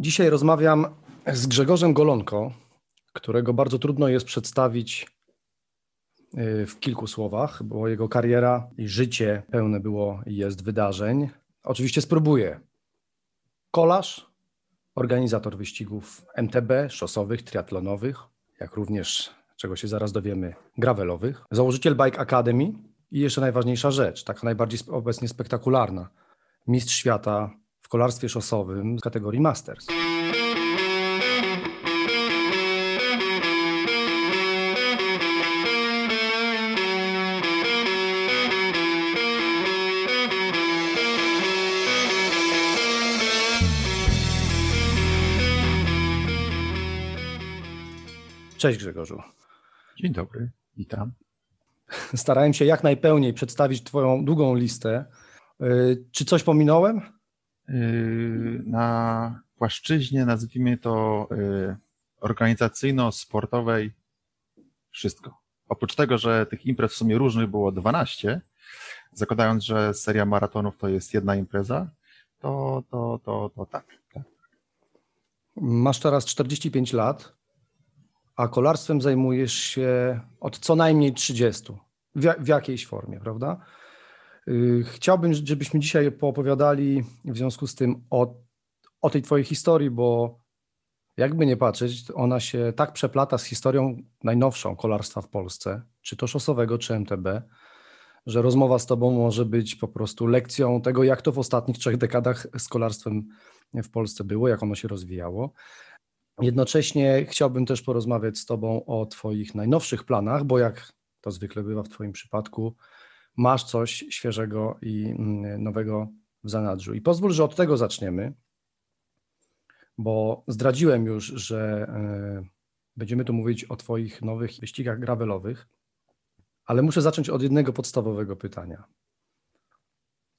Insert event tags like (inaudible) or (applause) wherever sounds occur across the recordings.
Dzisiaj rozmawiam z Grzegorzem Golonko, którego bardzo trudno jest przedstawić y, w kilku słowach, bo jego kariera i życie pełne było i jest wydarzeń. Oczywiście spróbuję. Kolarz, organizator wyścigów MTB, szosowych, triatlonowych, jak również, czego się zaraz dowiemy, gravelowych, założyciel Bike Academy i jeszcze najważniejsza rzecz, taka najbardziej obecnie spektakularna, mistrz świata w kolarstwie szosowym z kategorii Masters. Cześć Grzegorzu. Dzień dobry, witam. Starałem się jak najpełniej przedstawić Twoją długą listę. Y, czy coś pominąłem? Na płaszczyźnie, nazwijmy to y, organizacyjno-sportowej, wszystko. Oprócz tego, że tych imprez w sumie różnych było 12, zakładając, że seria maratonów to jest jedna impreza, to, to, to, to tak, tak. Masz teraz 45 lat a kolarstwem zajmujesz się od co najmniej 30, w, w jakiejś formie, prawda? Y, chciałbym, żebyśmy dzisiaj poopowiadali w związku z tym o, o tej Twojej historii, bo jakby nie patrzeć, ona się tak przeplata z historią najnowszą kolarstwa w Polsce, czy to szosowego, czy MTB, że rozmowa z Tobą może być po prostu lekcją tego, jak to w ostatnich trzech dekadach z kolarstwem w Polsce było, jak ono się rozwijało. Jednocześnie chciałbym też porozmawiać z Tobą o Twoich najnowszych planach, bo jak to zwykle bywa w Twoim przypadku, masz coś świeżego i mm, nowego w zanadrzu. I pozwól, że od tego zaczniemy, bo zdradziłem już, że e, będziemy tu mówić o Twoich nowych wyścigach gravelowych, ale muszę zacząć od jednego podstawowego pytania.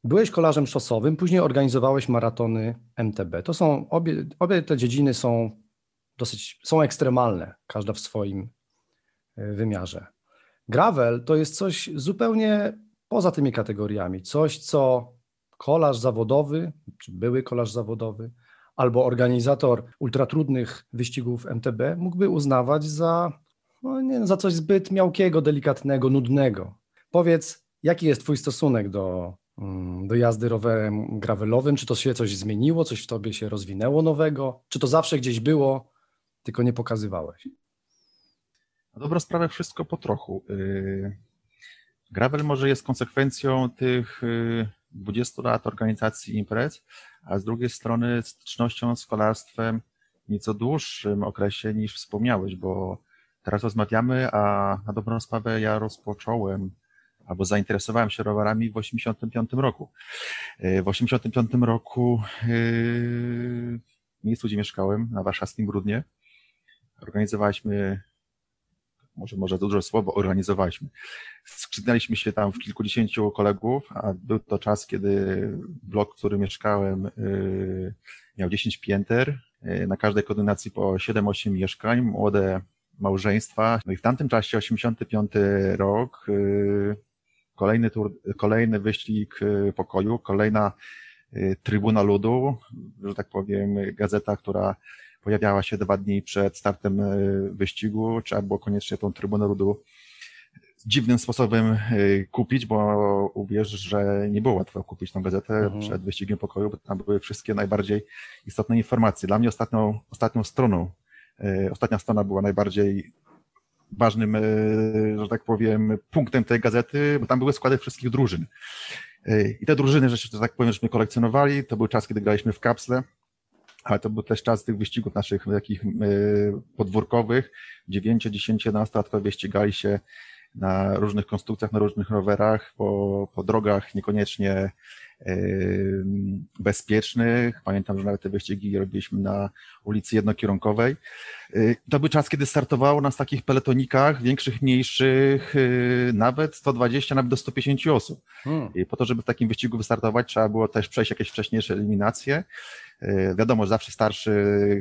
Byłeś kolarzem szosowym, później organizowałeś maratony MTB. To są obie, obie te dziedziny są dosyć, są ekstremalne, każda w swoim e, wymiarze. Gravel to jest coś zupełnie poza tymi kategoriami, coś, co kolarz zawodowy, czy były kolarz zawodowy, albo organizator ultratrudnych wyścigów MTB mógłby uznawać za, no nie, za coś zbyt miałkiego, delikatnego, nudnego. Powiedz, jaki jest Twój stosunek do, mm, do jazdy rowerem gravelowym? Czy to się coś zmieniło, coś w Tobie się rozwinęło nowego? Czy to zawsze gdzieś było, tylko nie pokazywałeś. Na dobrą sprawę wszystko po trochu. Y, gravel może jest konsekwencją tych 20 y, lat organizacji imprez, a z drugiej strony stycznością z kolarstwem nieco dłuższym okresie niż wspomniałeś, bo teraz rozmawiamy, a na dobrą sprawę ja rozpocząłem albo zainteresowałem się rowerami w 85 roku. Y, w 85 roku w miejscu, gdzie mieszkałem, na warszawskim Brudnie, organizowaliśmy, może, może duże słowo, organizowaliśmy. Skrzydnęliśmy się tam w kilkudziesięciu kolegów, a był to czas, kiedy blok, w którym mieszkałem, yy, miał 10 pięter, yy, na każdej koordynacji po 7-8 mieszkań, młode małżeństwa. No i w tamtym czasie, 85 rok, yy, kolejny, tur, kolejny wyścig pokoju, kolejna Trybuna Ludu, że tak powiem, gazeta, która pojawiała się dwa dni przed startem e, wyścigu, trzeba było koniecznie tą trybunę ludu dziwnym sposobem e, kupić, bo uwierz, że nie było łatwo kupić tą gazetę mhm. przed wyścigiem pokoju, bo tam były wszystkie najbardziej istotne informacje. Dla mnie ostatnią, ostatnią stroną, e, ostatnia strona była najbardziej ważnym, że tak powiem, punktem tej gazety, bo tam były składy wszystkich drużyn. I te drużyny, że tak powiem, żeśmy kolekcjonowali, to był czas, kiedy graliśmy w kapsle, ale to był też czas tych wyścigów naszych takich e, podwórkowych. 9, 10, 11 latkowie ścigali się na różnych konstrukcjach, na różnych rowerach, po, po drogach niekoniecznie bezpiecznych. Pamiętam, że nawet te wyścigi robiliśmy na ulicy jednokierunkowej. Y, to był czas, kiedy startowało nas w takich peletonikach, większych, mniejszych, y, nawet 120, nawet do 150 osób. Hmm. I po to, żeby w takim wyścigu wystartować, trzeba było też przejść jakieś wcześniejsze eliminacje. Y, wiadomo, że zawsze starszy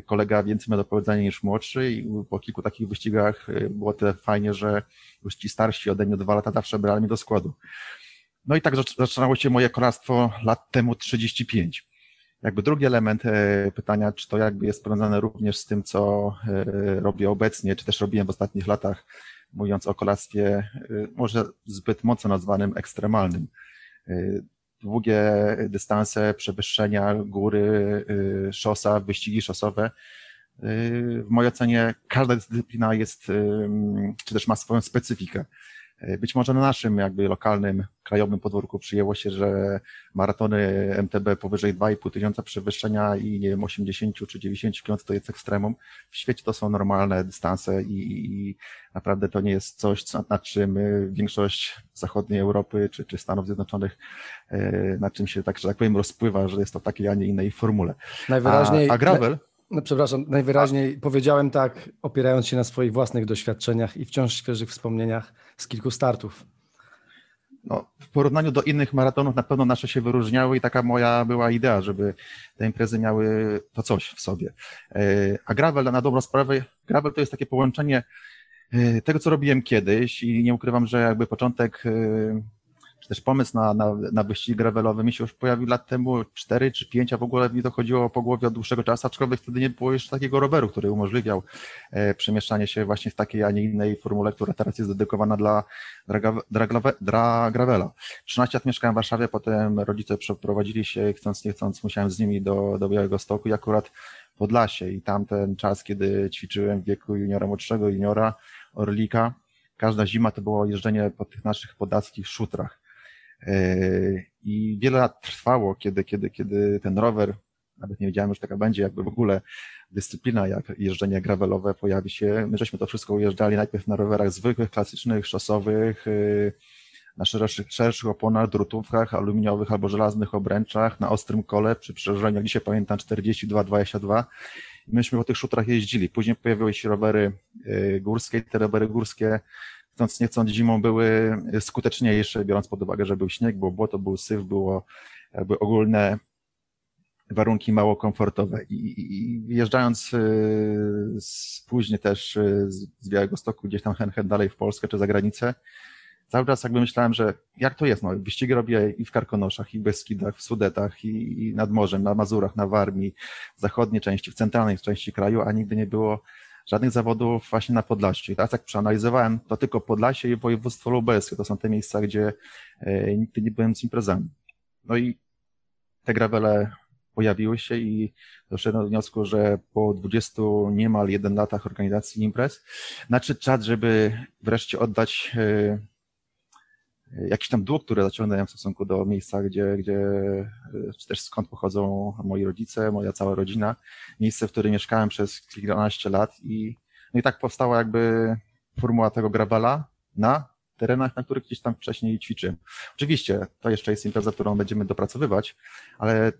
kolega więcej ma do powiedzenia niż młodszy i po kilku takich wyścigach było tyle fajnie, że już ci starsi ode mnie dwa lata zawsze brali mnie do składu. No i tak zaczynało się moje kolarstwo lat temu 35. jakby drugi element e, pytania, czy to jakby jest powiązane również z tym, co e, robię obecnie, czy też robiłem w ostatnich latach, mówiąc o kolarstwie e, może zbyt mocno nazwanym ekstremalnym. Długie dystanse, przewyższenia, góry, szosa, wyścigi szosowe. W mojej ocenie każda dyscyplina jest, czy też ma swoją specyfikę. E, być może na naszym jakby lokalnym, krajowym podwórku przyjęło się, że maratony MTB powyżej 2,5 tysiąca przewyższenia i nie wiem, 80 czy 90 km to jest ekstremum. W świecie to są normalne dystanse i, i naprawdę to nie jest coś, nad czym większość zachodniej Europy czy, czy Stanów Zjednoczonych, e, nad czym się tak, że tak powiem rozpływa, że jest to w takiej, a nie innej formule. Najwyraźniej. A, a gravel? No, przepraszam, najwyraźniej a... powiedziałem tak, opierając się na swoich własnych doświadczeniach i wciąż świeżych wspomnieniach z kilku startów. No, w porównaniu do innych maratonów na pewno nasze się wyróżniały i taka moja była idea, żeby te imprezy miały to coś w sobie. E, a gravel na dobrą sprawę, gravel to jest takie połączenie e, tego, co robiłem kiedyś i nie ukrywam, że jakby początek e, czy też pomysł na, na, na wyścig gravelowy mi się już pojawił lat temu, 4 czy 5, a w ogóle mi to chodziło po głowie od dłuższego czasu, aczkolwiek wtedy nie było jeszcze takiego roweru, który umożliwiał e, przemieszczanie się właśnie w takiej, a nie innej formule, która teraz jest dedykowana dla, dla, gravela. 13 lat mieszkałem w Warszawie, potem rodzice przeprowadzili się, chcąc nie chcąc, musiałem z nimi do, do Białego Stoku i akurat Podlasie i tamten czas, kiedy ćwiczyłem w wieku juniora, młodszego juniora, Orlika, każda zima to było jeżdżenie po tych naszych podackich szutrach. E, I wiele lat trwało, kiedy, kiedy, kiedy ten rower, nawet nie wiedziałem, że taka będzie, jakby w ogóle dyscyplina jak jeżdżenie gravelowe pojawi się. My żeśmy to wszystko ujeżdżali najpierw na rowerach zwykłych, klasycznych, szosowych, e, na szerszych, szerszych oponach, drutówkach aluminiowych albo żelaznych obręczach, na ostrym kole przy przełożeniu, jak dzisiaj pamiętam, 42-22. Myśmy po tych szutrach jeździli. Później pojawiły się rowery e, górskie, te rowery górskie chcąc nie chcąc zimą były skuteczniejsze, biorąc pod uwagę, że był śnieg, było błoto, był syf, było jakby ogólne warunki mało komfortowe. I, i wjeżdżając y, z, później też y, z Białego Stoku gdzieś tam hen, hen dalej w Polskę czy za granicę, cały czas jakby myślałem, że jak to jest, no, wyścigi robię i w Karkonoszach, i w Beskidach, w Sudetach, i, i nad morzem, na Mazurach, na Warmii, w zachodniej części, w centralnej części kraju, a nigdy nie było żadnych zawodów właśnie na Podlasie. I teraz jak przeanalizowałem, to tylko Podlasie i województwo lubelskie to są te miejsca, gdzie e, nigdy nie byłem z imprezami. No i te gravele pojawiły się i doszedłem do wniosku, że po 20 niemal jeden latach organizacji imprez nadszedł czas, żeby wreszcie oddać e, jakiś tam dług, który zaciągnąłem w stosunku do miejsca, gdzie, gdzie czy też skąd pochodzą moi rodzice, moja cała rodzina, miejsce, w którym mieszkałem przez kilkanaście lat i, no i tak powstała jakby formuła tego grabala na terenach, na których gdzieś tam wcześniej ćwiczyłem. Oczywiście to jeszcze jest impreza, którą będziemy dopracowywać, ale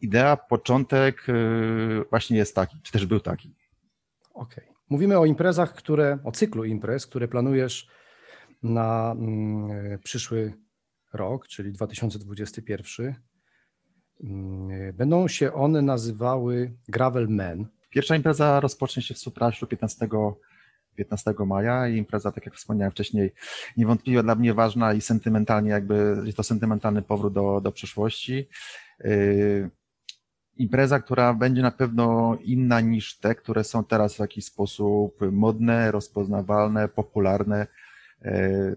idea, początek y, właśnie jest taki, czy też był taki. Okej. Okay. Mówimy o imprezach, które, o cyklu imprez, które planujesz na mm, przyszły rok, czyli 2021. Mm, będą się one nazywały Gravel Men. Pierwsza impreza rozpocznie się w Supraślu 15, 15 maja i impreza, tak jak wspomniałem wcześniej, niewątpliwie dla mnie ważna i sentymentalnie jakby, jest to sentymentalny powrót do, do przeszłości. Yy, impreza, która będzie na pewno inna niż te, które są teraz w jakiś sposób modne, rozpoznawalne, popularne E,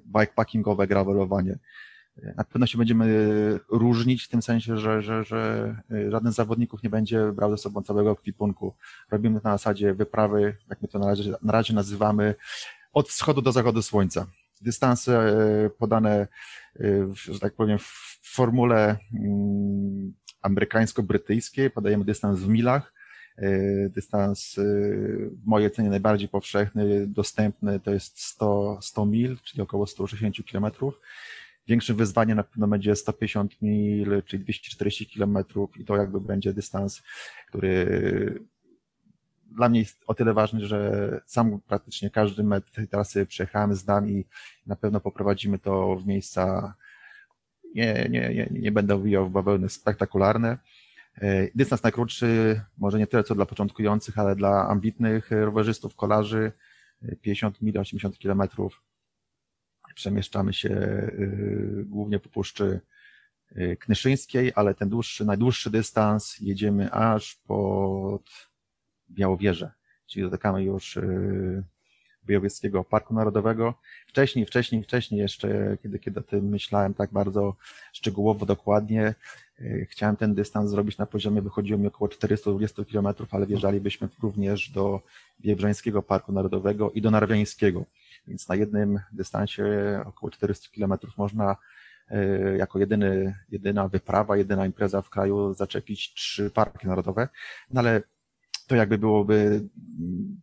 bikepackingowe, gravelowanie. E, na pewno się będziemy różnić w tym sensie, że, że, że e, żaden z zawodników nie będzie brał ze sobą całego ekwipunku. Robimy to na zasadzie wyprawy, jak my to na razie, na razie nazywamy, od wschodu do zachodu słońca. Dystanse podane, że tak powiem, w formule mm, amerykańsko-brytyjskiej, podajemy dystans w milach, E, dystans e, w mojej ocenie najbardziej powszechny, dostępny to jest 100, 100 mil, czyli około 160 kilometrów. Większym wyzwaniem na pewno będzie 150 mil, czyli 240 kilometrów i to jakby będzie dystans, który dla mnie jest o tyle ważny, że sam praktycznie każdy metr tej trasy przejechałem, zdam i na pewno poprowadzimy to w miejsca, nie, nie, nie, nie będę wijał w bawełny spektakularne, E, dystans najkrótszy, może nie tyle co dla początkujących, ale dla ambitnych rowerzystów, kolarzy, 50 mil, 80 kilometrów. Przemieszczamy się e, głównie po Puszczy Knyszyńskiej, ale ten dłuższy, najdłuższy dystans jedziemy aż pod Białowieżę, czyli dotykamy już Białowieskiego Parku Narodowego. Wcześniej, wcześniej, wcześniej jeszcze, kiedy, kiedy o tym myślałem tak bardzo szczegółowo, dokładnie, chciałem ten dystans zrobić na poziomie, wychodziło mi około 420 km, ale wjeżdżalibyśmy również do Biebrzańskiego Parku Narodowego i do Narwiańskiego. Więc na jednym dystansie około 400 km można y, jako jedyny, jedyna wyprawa, jedyna impreza w kraju zaczepić trzy parki narodowe, no ale to jakby byłoby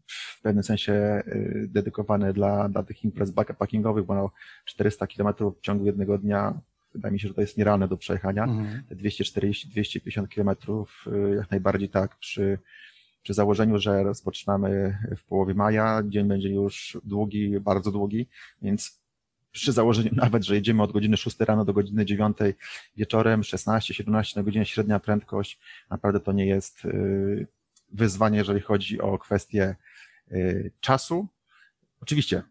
w pewnym sensie y, dedykowane dla, dla tych imprez backpackingowych, bo no 400 km w ciągu jednego dnia wydaje mi się, że to jest nierealne do przejechania. Mhm. 240-250 km jak najbardziej tak przy, przy założeniu, że rozpoczynamy w połowie maja, dzień będzie już długi, bardzo długi, więc przy założeniu (laughs) nawet, że jedziemy od godziny 6 rano do godziny 9 wieczorem, 16-17 na godzinę średnia prędkość, naprawdę to nie jest y, wyzwanie, jeżeli chodzi o kwestię y, czasu. Oczywiście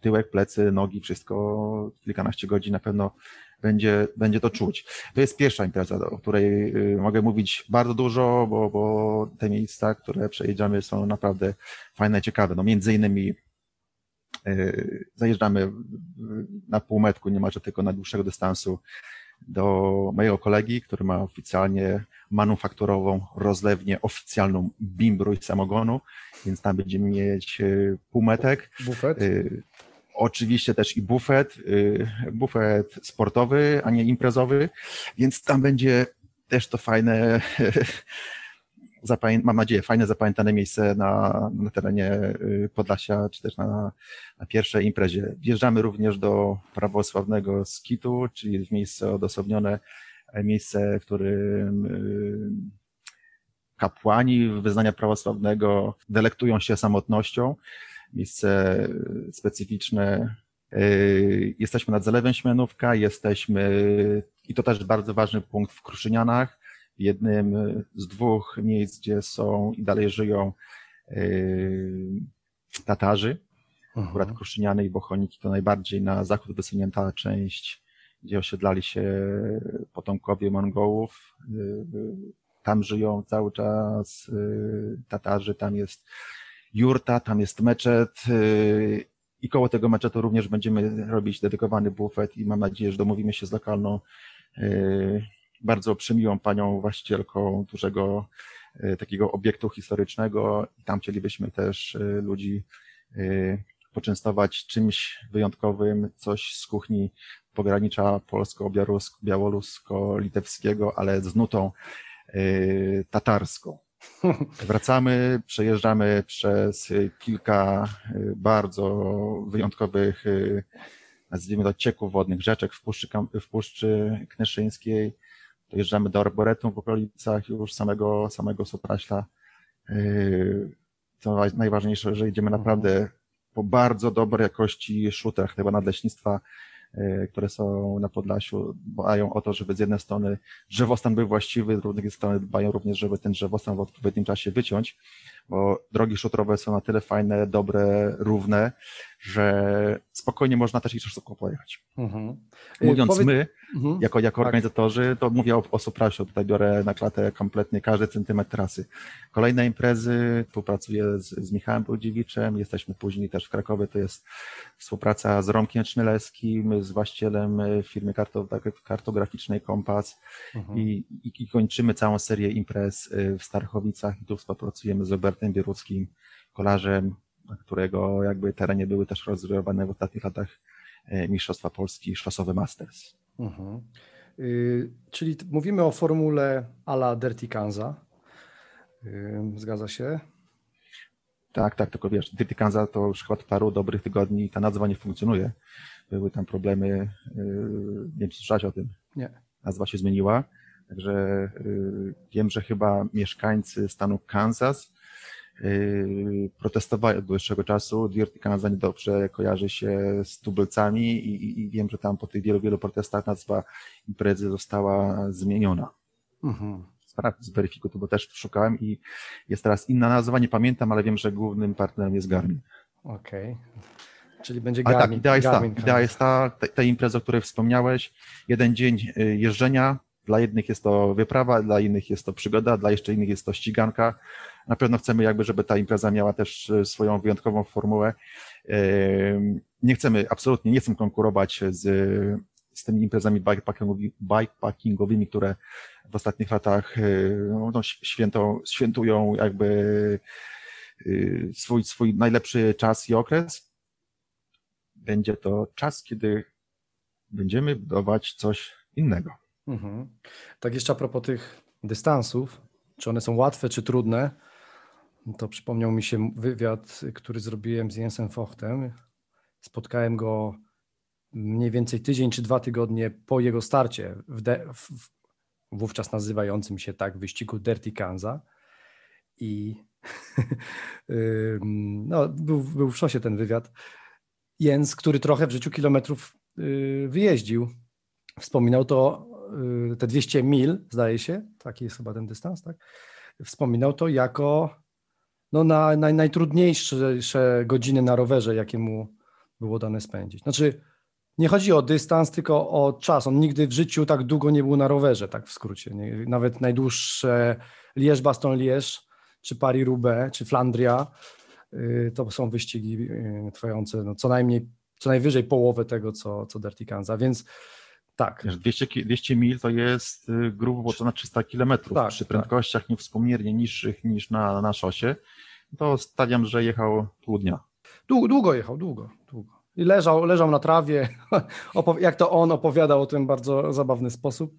tyłek, plecy, nogi, wszystko kilkanaście godzin na pewno będzie, będzie to czuć. To jest pierwsza impreza, o której y, mogę mówić bardzo dużo, bo, bo te miejsca, które przejedziemy są naprawdę fajne, ciekawe. No między innymi y, zajeżdżamy na półmetku, niemalże tylko na dłuższego dystansu do mojego kolegi, który ma oficjalnie manufakturową rozlewnię oficjalną bimbru i samogonu, więc tam będziemy mieć y, półmetek. Bufet? Y, oczywiście też i bufet, y, bufet sportowy, a nie imprezowy, więc tam będzie też to fajne, (laughs) mam nadzieję, fajne zapamiętane miejsce na, na terenie Podlasia, czy też na, na pierwszej imprezie. Wjeżdżamy również do prawosławnego skitu, czyli w miejsce odosobnione miejsce, w którym y, kapłani wyznania prawosławnego delektują się samotnością. Miejsce specyficzne. Y, jesteśmy nad Zalewem Śmianówka, jesteśmy, i to też bardzo ważny punkt w Kruszynianach, jednym z dwóch miejsc, gdzie są i dalej żyją y, Tatarzy. Mhm. Akurat Kruszyniany i Bochoniki to najbardziej na zachód wysunięta część gdzie osiedlali się potomkowie Mongołów. Tam żyją cały czas Tatarzy, tam jest jurta, tam jest meczet i koło tego meczetu również będziemy robić dedykowany bufet i mam nadzieję, że domówimy się z lokalną, bardzo przymiłą panią właścicielką dużego takiego obiektu historycznego i tam chcielibyśmy też ludzi poczęstować czymś wyjątkowym, coś z kuchni pogranicza polsko-białorusko-litewskiego, ale z nutą y, tatarską. (laughs) Wracamy, przejeżdżamy przez kilka y, bardzo wyjątkowych, y, nazwijmy to cieków wodnych, rzeczek w Puszczy, w Puszczy. Dojeżdżamy do Arboretum w okolicach już samego, samego Sopraśla. Co najważniejsze, że idziemy naprawdę po bardzo dobrej jakości szutach, chyba nadleśnictwa które są na Podlasiu, dbają o to, żeby z jednej strony drzewostan był właściwy, z drugiej strony dbają również, żeby ten drzewostan w odpowiednim czasie wyciąć, bo drogi szutrowe są na tyle fajne, dobre, równe, że spokojnie można też i szybko pojechać. Mhm. Mówiąc Powiedz... my, mhm. jako, jako tak. organizatorzy, to mówię o, o Suprasiu, tutaj biorę na klatę kompletnie każdy centymetr trasy. Kolejne imprezy, współpracuję z, z Michałem Brudziewiczem, jesteśmy później też w Krakowie, to jest współpraca z Romkiem Czmylewskim, z właścicielem firmy kartograficznej Kompas mhm. i, i, i kończymy całą serię imprez y, w Starchowicach i tu współpracujemy z Robertem Bieruckim, kolarzem, którego jakby terenie były też rozgrywane w ostatnich latach e, Mistrzostwa Polski Szosowe Masters. Mhm. Yy, czyli mówimy o formule ala Dirty Kanza. Yy, zgadza się? Tak, tak, tylko wiesz, Dirty Kanza to już chyba od paru dobrych tygodni ta nazwa nie funkcjonuje. Były tam problemy, yy, nie wiem, czy słyszałeś o tym? Nie. Nazwa się zmieniła, także yy, wiem, że chyba mieszkańcy stanu Kansas Yy, protestowali od dłuższego czasu. Dirty Kanada niedobrze kojarzy się z tubylcami i, i, wiem, że tam po tych wielu, wielu protestach nazwa imprezy została zmieniona. Mhm. Sprawdź, zweryfikuj to, bo też szukałem i jest teraz inna nazwa, nie pamiętam, ale wiem, że głównym partnerem jest Garmin. Okej. Czyli będzie Ale Garmin. tak, idea jest ta, Garmin idea jest ta, te, te imprezy, o której wspomniałeś, jeden dzień y, jeżdżenia, dla jednych jest to wyprawa, dla innych jest to przygoda, dla jeszcze innych jest to ściganka. Na pewno chcemy jakby, żeby ta impreza miała też y, swoją wyjątkową formułę. Nie chcemy, absolutnie nie chcemy konkurować z, z tymi imprezami bikepackingowymi, bikepackingowymi, które w ostatnich latach y, no, no, świętują jakby y, swój, swój najlepszy czas i okres. Będzie to czas, kiedy będziemy budować coś innego. Mhm. Tak jeszcze a propos tych dystansów, czy one są łatwe, czy trudne, to przypomniał mi się wywiad, który zrobiłem z Jensem Fochtem. Spotkałem go mniej więcej tydzień czy dwa tygodnie po jego starcie w, de, w, wówczas nazywającym się tak wyścigu Dirty Kanza i (laughs) no, był, był w szosie ten wywiad. Jens, który trochę w życiu kilometrów yy, wyjeździł, wspominał to, yy, te 200 mil, zdaje się, taki jest chyba ten dystans, tak? Wspominał to jako no, na, na, najtrudniejsze godziny na rowerze, jakie mu było dane spędzić. Znaczy, nie chodzi o dystans, tylko o czas. On nigdy w życiu tak długo nie był na rowerze, tak w skrócie. Nawet najdłuższe Liège-Baston-Liège, czy Paris-Roubaix, czy Flandria, yy, to są wyścigi yy, trwające no, co najmniej, co najwyżej połowę tego, co, co Dirty więc tak. Wiesz, 200, ki- 200 mil to jest y, grubo ponad 300 kilometrów. Tak, Przy tak. prędkościach niewspółmiernie niższych niż na, na szosie, to stawiam, że jechał pół dnia. Długo, długo jechał, długo, długo. I leżał, leżał na trawie, (laughs) jak to on opowiadał o tym bardzo zabawny sposób.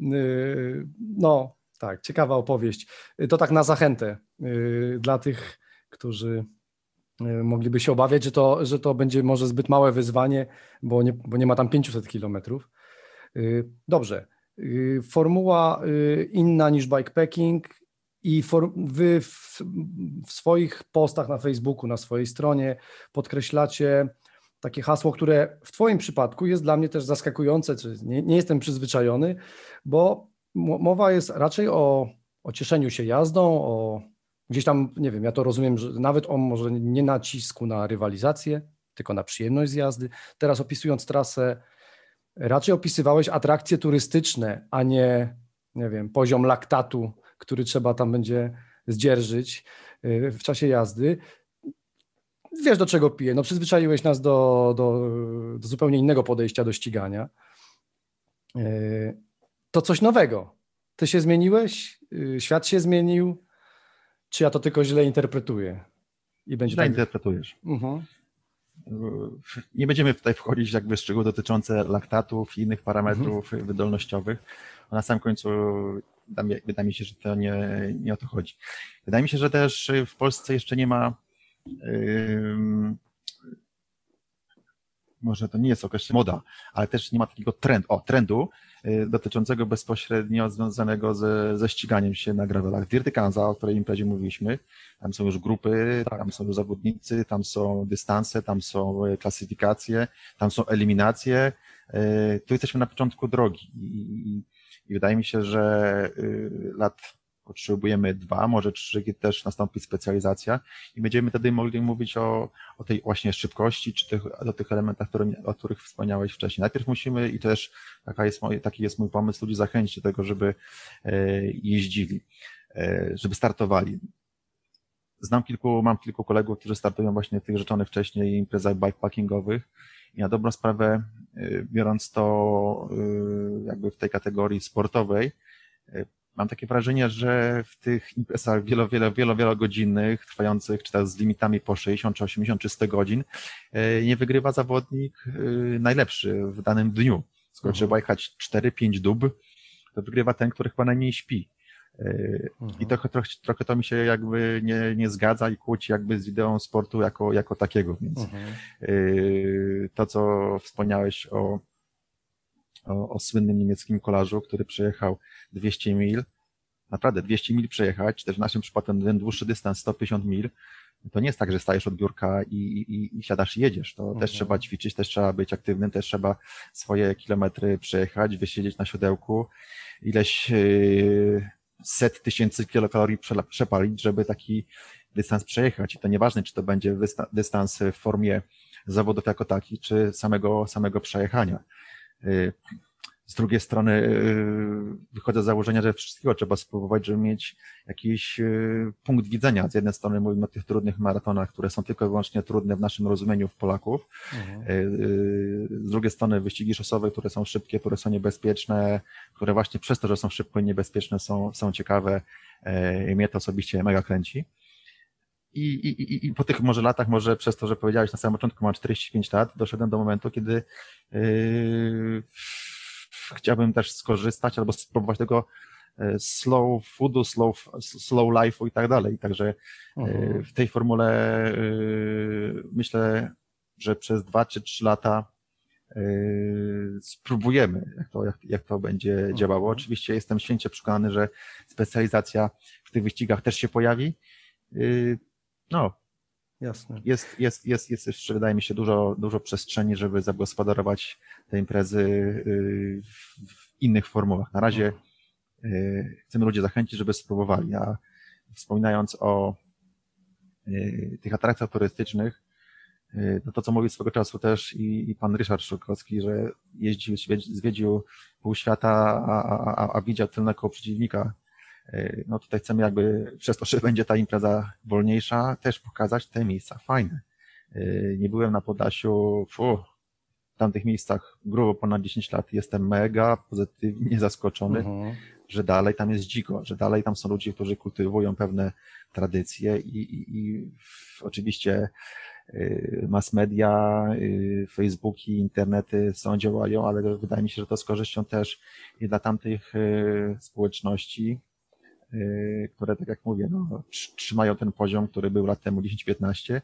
Yy, No, tak, ciekawa opowieść. To tak na zachętę yy, dla tych, którzy mogliby się obawiać, że to, że to będzie może zbyt małe wyzwanie, bo nie, bo nie ma tam 500 kilometrów. Yy, Dobrze. Yy, Formuła yy, inna niż bikepacking i wy w, swoich postach na Facebooku, na swojej stronie podkreślacie takie hasło, które w Twoim przypadku jest dla mnie też zaskakujące, czy nie, nie jestem przyzwyczajony, bo mo- mowa jest raczej o, o cieszeniu się jazdą, o gdzieś tam, nie wiem, ja to rozumiem, że nawet o może nie nacisku na rywalizację, tylko na przyjemność z jazdy. Teraz opisując trasę, raczej opisywałeś atrakcje turystyczne, a nie, nie wiem, poziom laktatu, który trzeba tam będzie zdzierżyć y, w czasie jazdy. Wiesz, do czego piję. No, przyzwyczaiłeś nas do, do, do zupełnie innego podejścia do ścigania. Y, To coś nowego. Ty się zmieniłeś? Y, Świat się zmienił? Czy ja to tylko źle interpretuję? I będzie Źle tak. interpretujesz. Mhm. Nie będziemy tutaj wchodzić jakby w szczegóły dotyczące laktatów i innych parametrów wydolnościowych. Na samym końcu wydaje mi się, że to nie, nie o to chodzi. Wydaje mi się, że też w Polsce jeszcze nie ma może to nie jest określenie moda, ale też nie ma takiego trend, o, trendu y, dotyczącego bezpośrednio związanego ze, ze ściganiem się na gravelach. Dirty Kanza, o której imprezie mówiliśmy, tam są już grupy, Tak. tam są już zawodnicy, tam są dystanse, tam są y, klasyfikacje, tam są eliminacje. Y, Tu jesteśmy na początku drogi i, i, i wydaje mi się, że y, lat potrzebujemy dwa, może trzy, kiedy też nastąpi specjalizacja i będziemy wtedy mogli mówić o, o tej właśnie szybkości, czy tych, o tych elementach, które, o których wspomniałeś wcześniej. Najpierw musimy, i też taka jest moje, taki jest mój pomysł, ludzi zachęcić do tego, żeby e, jeździli, e, żeby startowali. Znam kilku, mam kilku kolegów, którzy startują właśnie w tych rzeczonych wcześniej imprezach bikepackingowych i na dobrą sprawę, e, biorąc to jakby w tej kategorii sportowej, mam takie wrażenie, że w tych imprezach wielo, wielo, wielo, wielogodzinnych, trwających, czy też z limitami po 60 czy 80 czy 100 godzin, e, nie wygrywa zawodnik e, najlepszy w danym dniu. Skoro Mhm. trzeba jechać 4-5 dób, to wygrywa ten, który chyba najmniej śpi. E, Mhm. I trochę, trochę, trochę to mi się jakby nie, nie zgadza i kłóci jakby z ideą sportu jako, jako takiego, więc Mhm. To, co wspomniałeś o, o, o słynnym niemieckim kolarzu, który przejechał 200 mil, naprawdę 200 mil przejechać, też w naszym przypadku ten dłuższy dystans 150 mil, to nie jest tak, że stajesz od biurka i, i, i siadasz i jedziesz. To Mhm. też trzeba ćwiczyć, też trzeba być aktywnym, też trzeba swoje kilometry przejechać, wysiedzieć na siodełku, ileś yy, set tysięcy kilokalorii przepalić, żeby taki dystans przejechać. I to nieważne, czy to będzie dystans w formie zawodów jako takich, czy samego, samego przejechania. Z drugiej strony yy, wychodzę z założenia, że wszystkiego trzeba spróbować, żeby mieć jakiś yy, punkt widzenia. Z jednej strony mówimy o tych trudnych maratonach, które są tylko i wyłącznie trudne w naszym rozumieniu w Polaków. Mhm. Z drugiej strony wyścigi szosowe, które są szybkie, które są niebezpieczne, które właśnie przez to, że są szybko i niebezpieczne są, są ciekawe. I mnie to osobiście mega kręci. I, i, I po tych może latach, może przez to, że powiedziałeś na samym początku, mam 45 lat, doszedłem do momentu, kiedy yy, chciałbym też skorzystać albo spróbować tego e, slow foodu, slow, slow life'u i tak dalej. Także e, mhm. w tej formule e, myślę, że przez dwa czy trzy lata spróbujemy, jak to, jak, jak to będzie mhm. działało. Oczywiście jestem święcie przekonany, że specjalizacja w tych wyścigach też się pojawi. No, Jasne. Jest, jest, jest, jest jeszcze, wydaje mi się, dużo, dużo przestrzeni, żeby zagospodarować te imprezy y, w innych formułach. Na razie y, chcemy ludzi zachęcić, żeby spróbowali. A wspominając o y, tych atrakcjach turystycznych, no to co mówił swego czasu też i, i pan Ryszard Szurkowski, że jeździł, zwiedził pół świata, a, a, a widział tylnego przeciwnika no tutaj chcemy jakby przez to, że będzie ta impreza wolniejsza, też pokazać te miejsca fajne. E, nie byłem na Podlasiu, fu, w tamtych miejscach grubo ponad 10 lat jestem mega pozytywnie zaskoczony, mhm. że dalej tam jest dziko, że dalej tam są ludzie, którzy kultywują pewne tradycje i, i, i oczywiście e, mass media, Facebooki, internety są, działają, ale wydaje mi się, że to z korzyścią też i dla tamtych społeczności, Y, które, tak jak mówię, no, trzymają ten poziom, który był lat temu 10-15.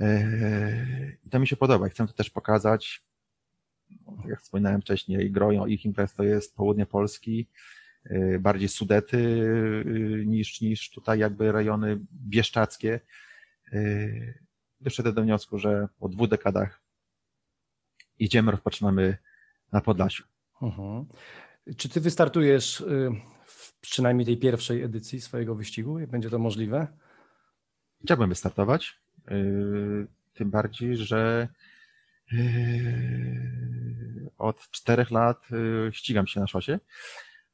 Y, I to mi się podoba. Chcę to też pokazać. No, tak jak wspominałem wcześniej, groją ich imprez to jest południe Polski, y, bardziej Sudety niż, niż tutaj jakby rejony bieszczackie. Doszedłem do wniosku, że po dwóch dekadach idziemy, rozpoczynamy na Podlasiu. Mhm. Czy ty wystartujesz przynajmniej tej pierwszej edycji swojego wyścigu? Będzie to możliwe? Chciałbym wystartować. Yy, tym bardziej, że yy, od czterech lat yy, ścigam się na szosie.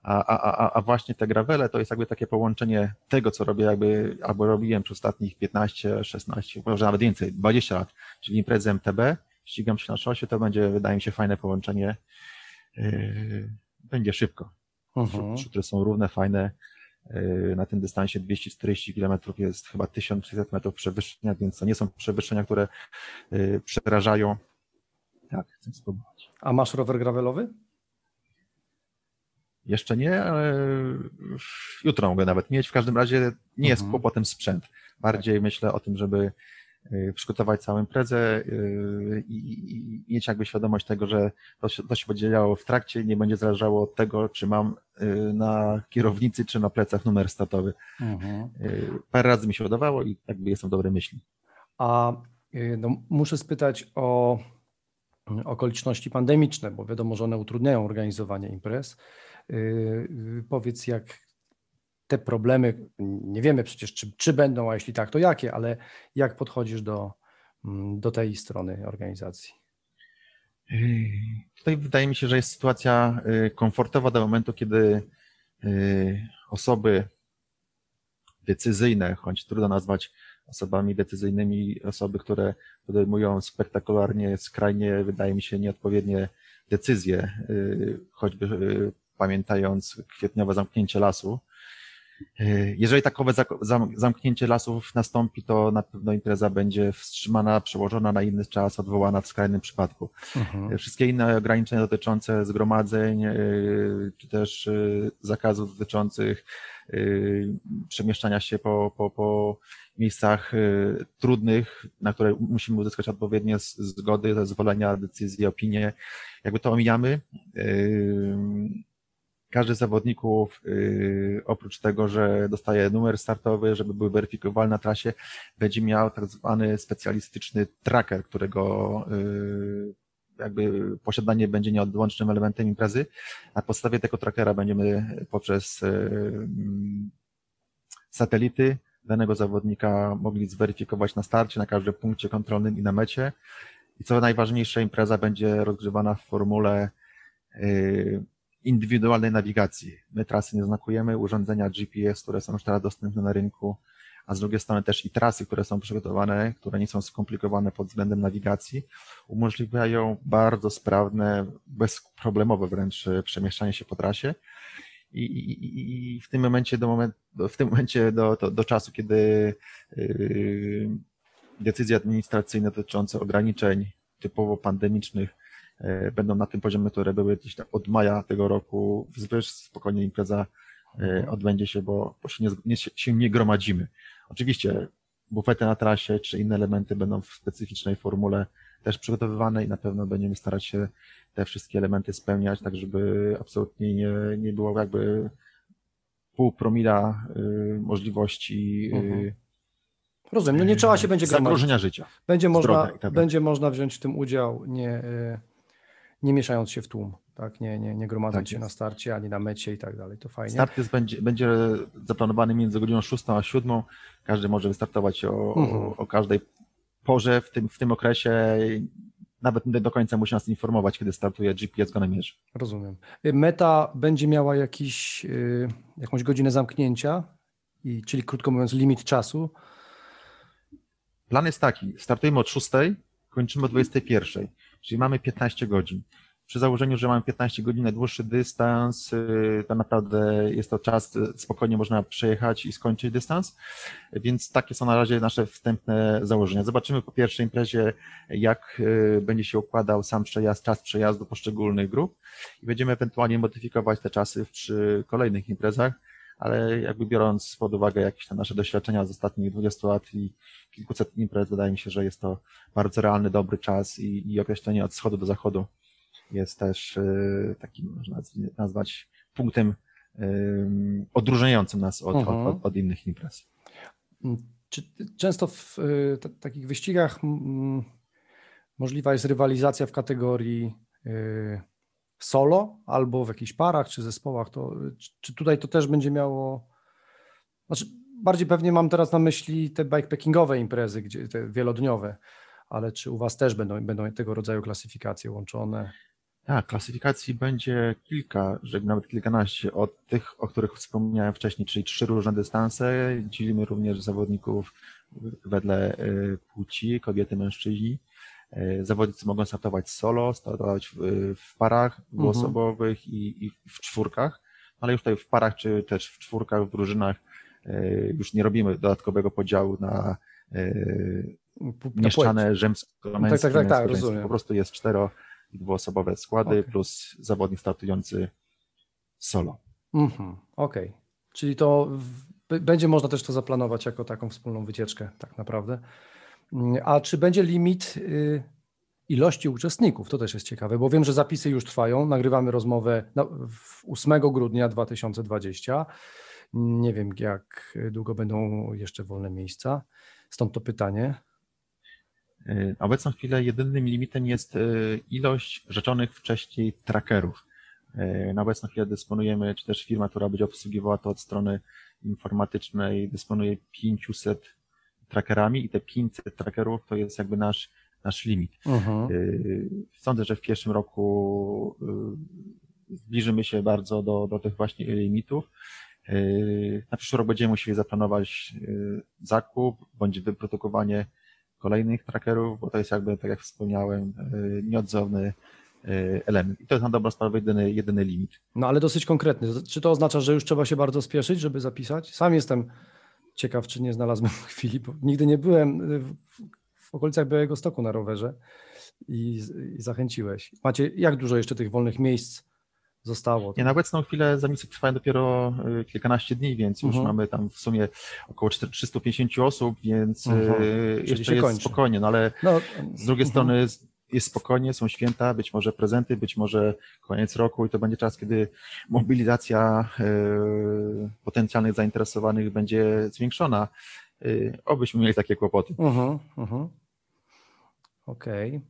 A, a, a, właśnie te gravele to jest jakby takie połączenie tego, co robię jakby, albo robiłem przez ostatnich 15, 16, może nawet więcej, 20 lat, czyli imprezę MTB, ścigam się na szosie, to będzie, wydaje mi się, fajne połączenie. Będzie szybko mhm. które są równe, fajne. Y, na tym dystansie 240 km jest chyba 1600 metrów przewyższenia, więc to nie są przewyższenia, które y, przerażają. Tak, chcę spróbować. A masz rower gravelowy? Jeszcze nie, ale jutro mogę nawet mieć. W każdym razie nie jest mhm. kłopotem sprzęt. Bardziej tak. myślę o tym, żeby przygotować całą imprezę y, i, mieć jakby świadomość tego, że to się, to się będzie działo w trakcie i nie będzie zależało od tego, czy mam y, na kierownicy, czy na plecach numer statowy. Mhm. Parę razy mi się udawało i jakby jestem w dobrej myśli. A no, muszę spytać o okoliczności pandemiczne, bo wiadomo, że one utrudniają organizowanie imprez. Powiedz, jak te problemy, nie wiemy przecież, czy, czy będą, a jeśli tak, to jakie, ale jak podchodzisz do, mm, do tej strony organizacji? Tutaj wydaje mi się, że jest sytuacja y, komfortowa do momentu, kiedy y, osoby decyzyjne, choć trudno nazwać osobami decyzyjnymi osoby, które podejmują spektakularnie, skrajnie, wydaje mi się, nieodpowiednie decyzje, y, choćby pamiętając kwietniowe zamknięcie lasu, jeżeli takowe zamknięcie lasów nastąpi, to na pewno impreza będzie wstrzymana, przełożona na inny czas, odwołana w skrajnym przypadku. Mhm. E, wszystkie inne ograniczenia dotyczące zgromadzeń, e, czy też zakazów dotyczących przemieszczania się po, po, po miejscach trudnych, na które musimy uzyskać odpowiednie zgody, zezwolenia, decyzje, opinie, jakby to omijamy każdy z zawodników, yy, oprócz tego, że dostaje numer startowy, żeby był weryfikowany na trasie, będzie miał tak zwany specjalistyczny tracker, którego yy, jakby posiadanie będzie nieodłącznym elementem imprezy. Na podstawie tego trackera będziemy poprzez yy, satelity danego zawodnika mogli zweryfikować na starcie, na każdym punkcie kontrolnym i na mecie I co najważniejsze, impreza będzie rozgrywana w formule y, indywidualnej nawigacji. My trasy nie znakujemy, urządzenia GPS, które są już teraz dostępne na rynku, a z drugiej strony też i trasy, które są przygotowane, które nie są skomplikowane pod względem nawigacji, umożliwiają bardzo sprawne, bezproblemowe wręcz przemieszczanie się po trasie. I, i, i w tym momencie do, moment, w tym momencie do, do, do czasu, kiedy yy, decyzje administracyjne dotyczące ograniczeń typowo pandemicznych będą na tym poziomie, które były gdzieś tam od maja tego roku, wzwyż spokojnie impreza yy, odbędzie się, bo, bo się, nie, nie, się nie gromadzimy. Oczywiście bufety na trasie czy inne elementy będą w specyficznej formule też przygotowywane i na pewno będziemy starać się te wszystkie elementy spełniać, tak żeby absolutnie nie, nie było jakby pół promila y, możliwości y, Mhm. Rozumiem, no nie trzeba się będzie gromadzić. zagrożenia życia. Będzie można, tak będzie można wziąć w tym udział, nie, y, nie mieszając się w tłum, tak? nie, nie, nie gromadząc Tak się na starcie ani na mecie i tak dalej. To fajnie. Start jest, będzie, będzie zaplanowany między godziną 6 a 7. Każdy może wystartować o, Mhm. o, o każdej porze w tym, w tym okresie. Nawet do końca musi nas informować, kiedy startuje GPS go namierzy. Rozumiem. Y, Meta będzie miała jakiś, y, jakąś godzinę zamknięcia, i, czyli krótko mówiąc limit czasu. Plan jest taki, startujemy od 6, kończymy o 21, czyli mamy 15 godzin. Przy założeniu, że mamy 15 godzin na dłuższy dystans, yy, to naprawdę jest to czas, yy, spokojnie można przejechać i skończyć dystans, więc takie są na razie nasze wstępne założenia. Zobaczymy po pierwszej imprezie, jak yy, będzie się układał sam przejazd, czas przejazdu poszczególnych grup i będziemy ewentualnie modyfikować te czasy przy kolejnych imprezach, ale jakby biorąc pod uwagę jakieś tam nasze doświadczenia z ostatnich 20 lat i kilkuset imprez, wydaje mi się, że jest to bardzo realny, dobry czas i, i określenie od wschodu do zachodu jest też y, takim, można nazw- nazwać, punktem ym, odróżniającym nas od, Mhm. od, od, od innych imprez. Mm, Czy często w y, t- takich wyścigach mm, możliwa jest rywalizacja w kategorii y, solo albo w jakichś parach czy zespołach? To, czy- tutaj to też będzie miało. Znaczy, bardziej pewnie mam teraz na myśli te bikepackingowe imprezy, gdzie te wielodniowe, ale czy u Was też będą, będą tego rodzaju klasyfikacje łączone? Tak, klasyfikacji będzie kilka, że nawet kilkanaście od tych, o których wspomniałem wcześniej, czyli trzy różne dystanse. Dzielimy również zawodników wedle y, płci, kobiety, mężczyźni. Y, Zawodnicy mogą startować solo, startować w, w parach dwuosobowych i, i w czwórkach, ale już tutaj w parach czy też w czwórkach, w drużynach y, już nie robimy dodatkowego podziału na płeć. mieszczane rzymsko-męskie. Tak, tak, tak, tak, męsko-żeńskie. rozumiem. Po prostu jest cztero i dwuosobowe składy Okej. plus zawodnik startujący solo. Mhm, Okej. Czyli to będzie można też to zaplanować jako taką wspólną wycieczkę, tak naprawdę. A czy będzie limit y, ilości uczestników? To też jest ciekawe, bo wiem, że zapisy już trwają. Nagrywamy rozmowę na, w 8 grudnia 2020. Nie wiem, jak długo będą jeszcze wolne miejsca. Stąd to pytanie. Y, obecną chwilę jedynym limitem jest y, ilość rzeczonych wcześniej trackerów. Na obecną chwilę dysponujemy, czy też firma, która będzie obsługiwała to od strony informatycznej, dysponuje 500 trackerami i te 500 trackerów to jest jakby nasz, nasz limit. Mhm. Yy, Sądzę, że w pierwszym roku yy, zbliżymy się bardzo do, do tych właśnie limitów. Yy, Na przyszły rok będziemy musieli zaplanować zakup bądź wyprodukowanie kolejnych trackerów, bo to jest jakby, tak jak wspomniałem, nieodzowny element. I to jest na dobrą sprawę jedyny, jedyny limit. No ale dosyć konkretny. Czy to oznacza, że już trzeba się bardzo spieszyć, żeby zapisać? Sam jestem ciekaw, czy nie znalazłem (laughs) chwili, bo nigdy nie byłem y, w, w okolicach Białego Stoku na rowerze i, i zachęciłeś. Macie, jak dużo jeszcze tych wolnych miejsc zostało? Nie, na obecną chwilę zamisy trwają dopiero yy, kilkanaście dni, więc już Mhm. mamy tam w sumie około 4- 350 osób, więc Mhm. yy, Czyli jeszcze jest kończy. spokojnie, no ale No, Z drugiej mhm. strony jest- spokojnie, są święta, być może prezenty, być może koniec roku i to będzie czas, kiedy mobilizacja e, potencjalnych zainteresowanych będzie zwiększona. E, Obyśmy mieli takie kłopoty. Mhm, mhm. Okej.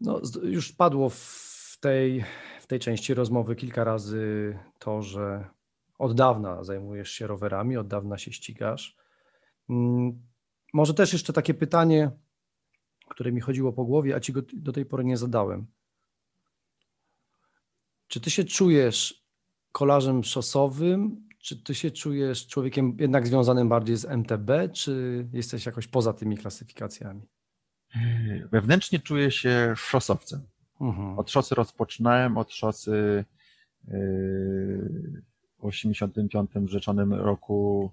No, z- już padło w tej, w tej części rozmowy kilka razy to, że od dawna zajmujesz się rowerami, od dawna się ścigasz. Mm, Może też jeszcze takie pytanie które mi chodziło po głowie, a ci go do tej pory nie zadałem. Czy ty się czujesz kolarzem szosowym, czy ty się czujesz człowiekiem jednak związanym bardziej z MTB, czy jesteś jakoś poza tymi klasyfikacjami? Wewnętrznie czuję się szosowcem. Mhm. Od szosy rozpoczynałem, od szosy yy, w 85 rzeczonym roku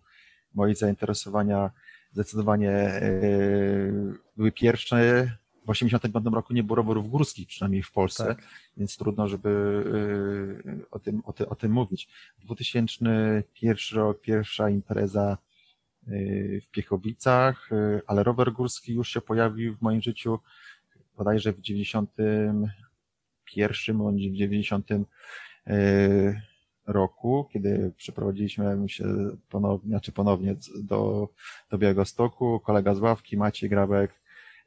moje zainteresowania zdecydowanie yy, były pierwsze. W 85 roku nie było rowerów górskich, przynajmniej w Polsce, Tak. więc trudno, żeby yy, o tym, o, ty, o tym mówić. 2001 rok, pierwsza impreza yy, w Piechowicach, ale rower górski już się pojawił w moim życiu bodajże w 91 bądź w 90 yy, roku, kiedy przeprowadziliśmy się ponownie, znaczy ponownie do, do Białegostoku, kolega z ławki, Maciej Grabek,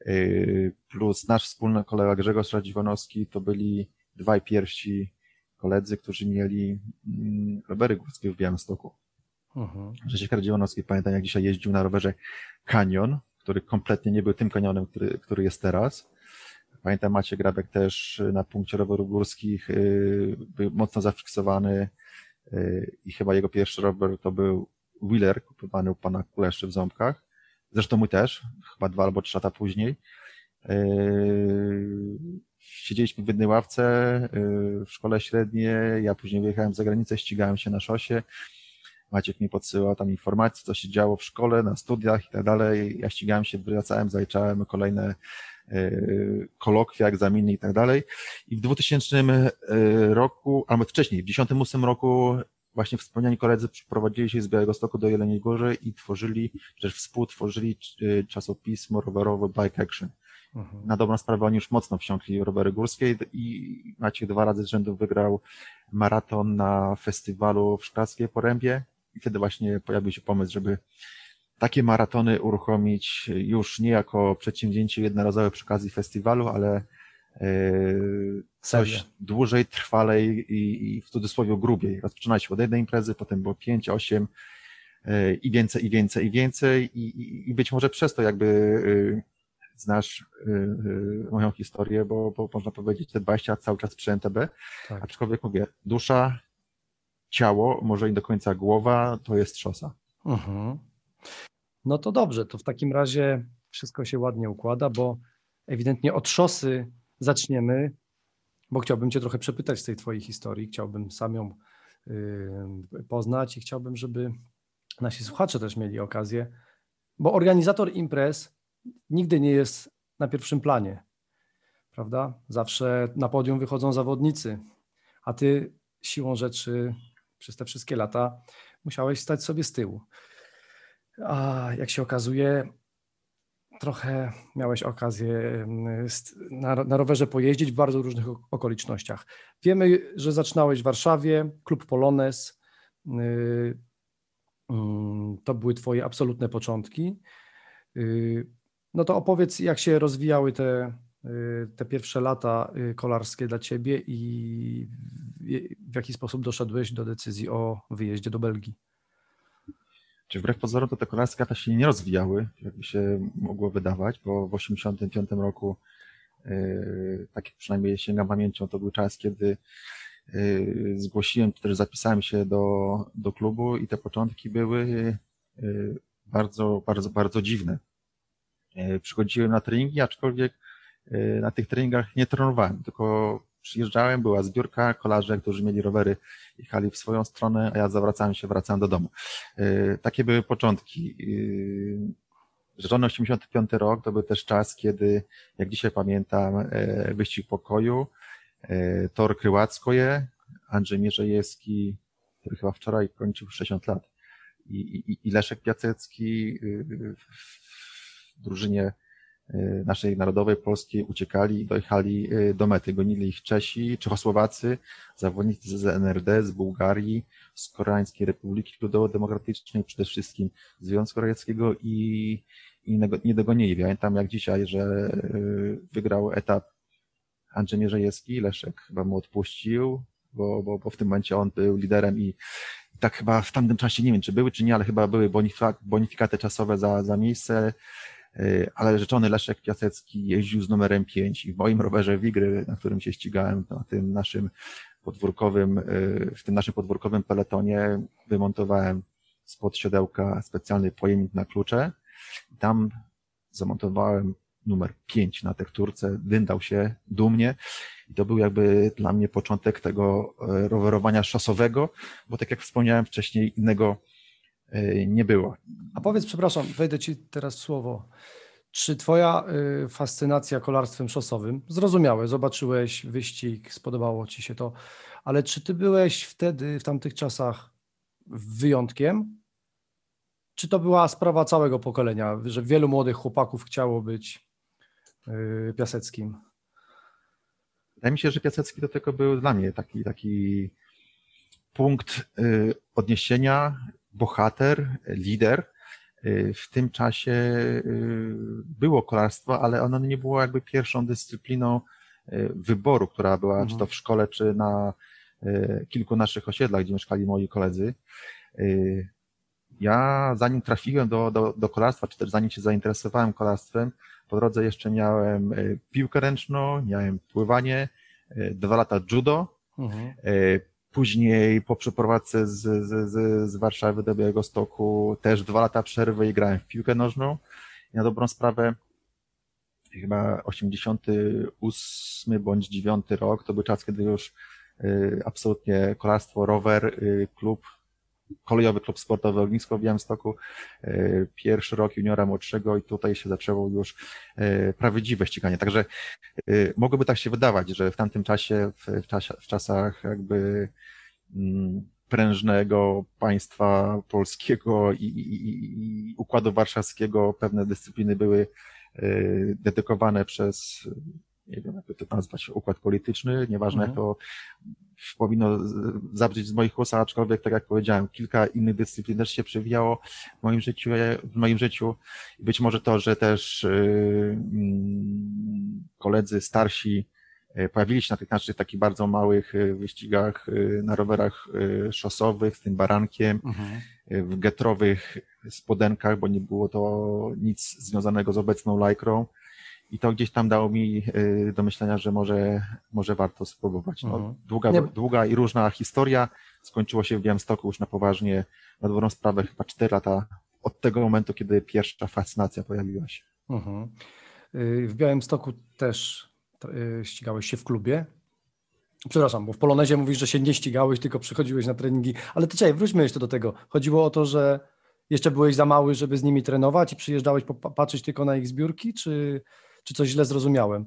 yy, plus nasz wspólny kolega Grzegorz Radziwanowski, to byli dwaj pierwsi koledzy, którzy mieli mm, rowery górskie w Białymstoku. Mhm. Grzesiek Radziwanowski, pamiętam jak dzisiaj jeździł na rowerze Canyon, który kompletnie nie był tym kanionem, który, który jest teraz. Pamiętam Maciej Grabek też na punkcie rowerów górskich yy, był mocno zafiksowany yy, i chyba jego pierwszy rower to był Wheeler kupowany u pana Kuleszczy w Ząbkach. Zresztą mój też, chyba dwa albo trzy lata później. Siedzieliśmy w jednej ławce w szkole średniej, ja później wyjechałem za granicę, ścigałem się na szosie. Maciek mi podsyłał tam informacje, co się działo w szkole, na studiach i tak dalej. Ja ścigałem się, wracałem, zaliczałem kolejne kolokwia, egzaminy i tak dalej. I w 2000 yy, roku, albo wcześniej, w 2008 roku właśnie wspomniani koledzy przeprowadzili się z Białegostoku do Jeleniej Góry i tworzyli, też współtworzyli yy, czasopismo rowerowe Bike Action. Mhm. Na dobrą sprawę oni już mocno wsiąkli rowery górskie i Maciek dwa razy z rzędu wygrał maraton na festiwalu w Szklarskiej Porębie i wtedy właśnie pojawił się pomysł, żeby takie maratony uruchomić już nie jako przedsięwzięcie jednorazowe przy okazji festiwalu, ale e, coś Serię. dłużej, trwalej i, i w cudzysłowie grubiej. Rozpoczynaliśmy od jednej imprezy, potem było pięć, osiem e, i więcej, i więcej, i więcej i, i, i być może przez to jakby e, znasz moją historię, bo, bo można powiedzieć te 20 lat cały czas przy NTB, Tak. aczkolwiek mówię, dusza, ciało, może i do końca głowa, to jest szosa. Mhm. No to dobrze, to w takim razie wszystko się ładnie układa, bo ewidentnie od szosy zaczniemy, bo chciałbym Cię trochę przepytać z tej Twojej historii, chciałbym sam ją y, poznać i chciałbym, żeby nasi słuchacze też mieli okazję, bo organizator imprez nigdy nie jest na pierwszym planie, prawda? Zawsze na podium wychodzą zawodnicy, a Ty siłą rzeczy przez te wszystkie lata musiałeś stać sobie z tyłu. A jak się okazuje, trochę miałeś okazję na, na rowerze pojeździć w bardzo różnych ok- okolicznościach. Wiemy, że zaczynałeś w Warszawie, klub Polones. y, mm, To były Twoje absolutne początki. Y, No to opowiedz, jak się rozwijały te, y, te pierwsze lata kolarskie dla Ciebie i w jaki sposób doszedłeś do decyzji o wyjeździe do Belgii. Czy wbrew pozorom to te kolarskie lata się nie rozwijały, jakby się mogło wydawać, bo w 85 roku, yy, tak przynajmniej sięgam pamięcią, to był czas, kiedy yy, zgłosiłem, czy też zapisałem się do, do klubu i te początki były yy, bardzo, bardzo, bardzo dziwne. Przychodziłem na treningi, aczkolwiek na tych treningach nie trenowałem, tylko przyjeżdżałem, była zbiórka, kolarze, którzy mieli rowery, jechali w swoją stronę, a ja zawracałem się, wracałem do domu. Yy, Takie były początki. Yy, Rzeczony 85 rok to był też czas, kiedy, jak dzisiaj pamiętam, e, wyścig pokoju, e, Tor Kryłackoje, Andrzej Mierzejewski, który chyba wczoraj kończył 60 lat i, i, i Leszek Piasecki yy, w drużynie naszej narodowej polskiej uciekali i dojechali yy, do mety. Gonili ich Czesi, Czechosłowacy, zawodnicy z NRD, z Bułgarii, z Koreańskiej Republiki Ludowo-Demokratycznej, przede wszystkim Związku Radzieckiego i, i nie dogonili. Pamiętam jak dzisiaj, że yy, wygrał etap Andrzej Mierzejewski, Leszek chyba mu odpuścił, bo, bo, bo w tym momencie on był liderem i i tak chyba w tamtym czasie, nie wiem czy były czy nie, ale chyba były bonifika- bonifikaty czasowe za, za miejsce. Y, ale rzeczony Leszek Piasecki jeździł z numerem 5 i w moim rowerze Wigry, na którym się ścigałem, na tym naszym podwórkowym, y, w tym naszym podwórkowym peletonie wymontowałem spod siodełka specjalny pojemnik na klucze. Tam zamontowałem numer 5 na tekturce, dyndał się dumnie i to był jakby dla mnie początek tego e, rowerowania szosowego, bo tak jak wspomniałem wcześniej, innego nie było. A powiedz, przepraszam, wejdę ci teraz w słowo. Czy twoja y, fascynacja kolarstwem szosowym, zrozumiałe, zobaczyłeś wyścig, spodobało ci się to, ale czy ty byłeś wtedy, w tamtych czasach wyjątkiem? Czy to była sprawa całego pokolenia, że wielu młodych chłopaków chciało być y, Piaseckim? Wydaje mi się, że Piasecki do tego był dla mnie taki, taki punkt y, odniesienia, bohater, lider. Y, w tym czasie było kolarstwo, ale ono nie było jakby pierwszą dyscypliną wyboru, która była mhm. czy to mhm. w szkole, czy na kilku naszych osiedlach, gdzie mieszkali moi koledzy. Ja zanim trafiłem do, do, do kolarstwa, czy też zanim się zainteresowałem kolarstwem, po drodze jeszcze miałem piłkę ręczną, miałem pływanie, dwa lata judo. Mhm. Później po przeprowadzce z, z, z Warszawy do Białego Stoku też dwa lata przerwy i grałem w piłkę nożną. I na dobrą sprawę chyba 88 bądź 9 rok, to był czas, kiedy już absolutnie kolarstwo, rower, klub kolejowy klub sportowy Ognisko w Białymstoku, e, pierwszy rok juniora młodszego i tutaj się zaczęło już e, prawdziwe ściganie. Także e, mogłoby tak się wydawać, że w tamtym czasie, w, czasie, w czasach jakby mm, prężnego państwa polskiego i, i, i układu warszawskiego pewne dyscypliny były dedykowane przez nie wiem, jak to nazwać, układ polityczny, nieważne mhm. jak to powinno zabrzeć z moich ust, aczkolwiek, tak jak powiedziałem, kilka innych dyscyplin też się przewijało w moim życiu, w moim życiu. Być może to, że też yy, koledzy starsi yy, pojawili się na tych naszych takich bardzo małych yy, wyścigach na rowerach szosowych z tym barankiem, mhm. w getrowych spodenkach, bo nie było to nic związanego z obecną lajkrą i to gdzieś tam dało mi y, do myślenia, że może, może warto spróbować. No, mhm. długa, długa i różna historia. Skończyło się w Białymstoku już na poważnie, na dobrą sprawę chyba 4 lata od tego momentu, kiedy pierwsza fascynacja pojawiła się. Mhm. Y, w Białymstoku też y, ścigałeś się w klubie. Przepraszam, bo w Polonezie mówisz, że się nie ścigałeś, tylko przychodziłeś na treningi. Ale to czekaj, wróćmy jeszcze do tego. Chodziło o to, że jeszcze byłeś za mały, żeby z nimi trenować i przyjeżdżałeś popatrzeć tylko na ich zbiórki, czy, czy coś źle zrozumiałem?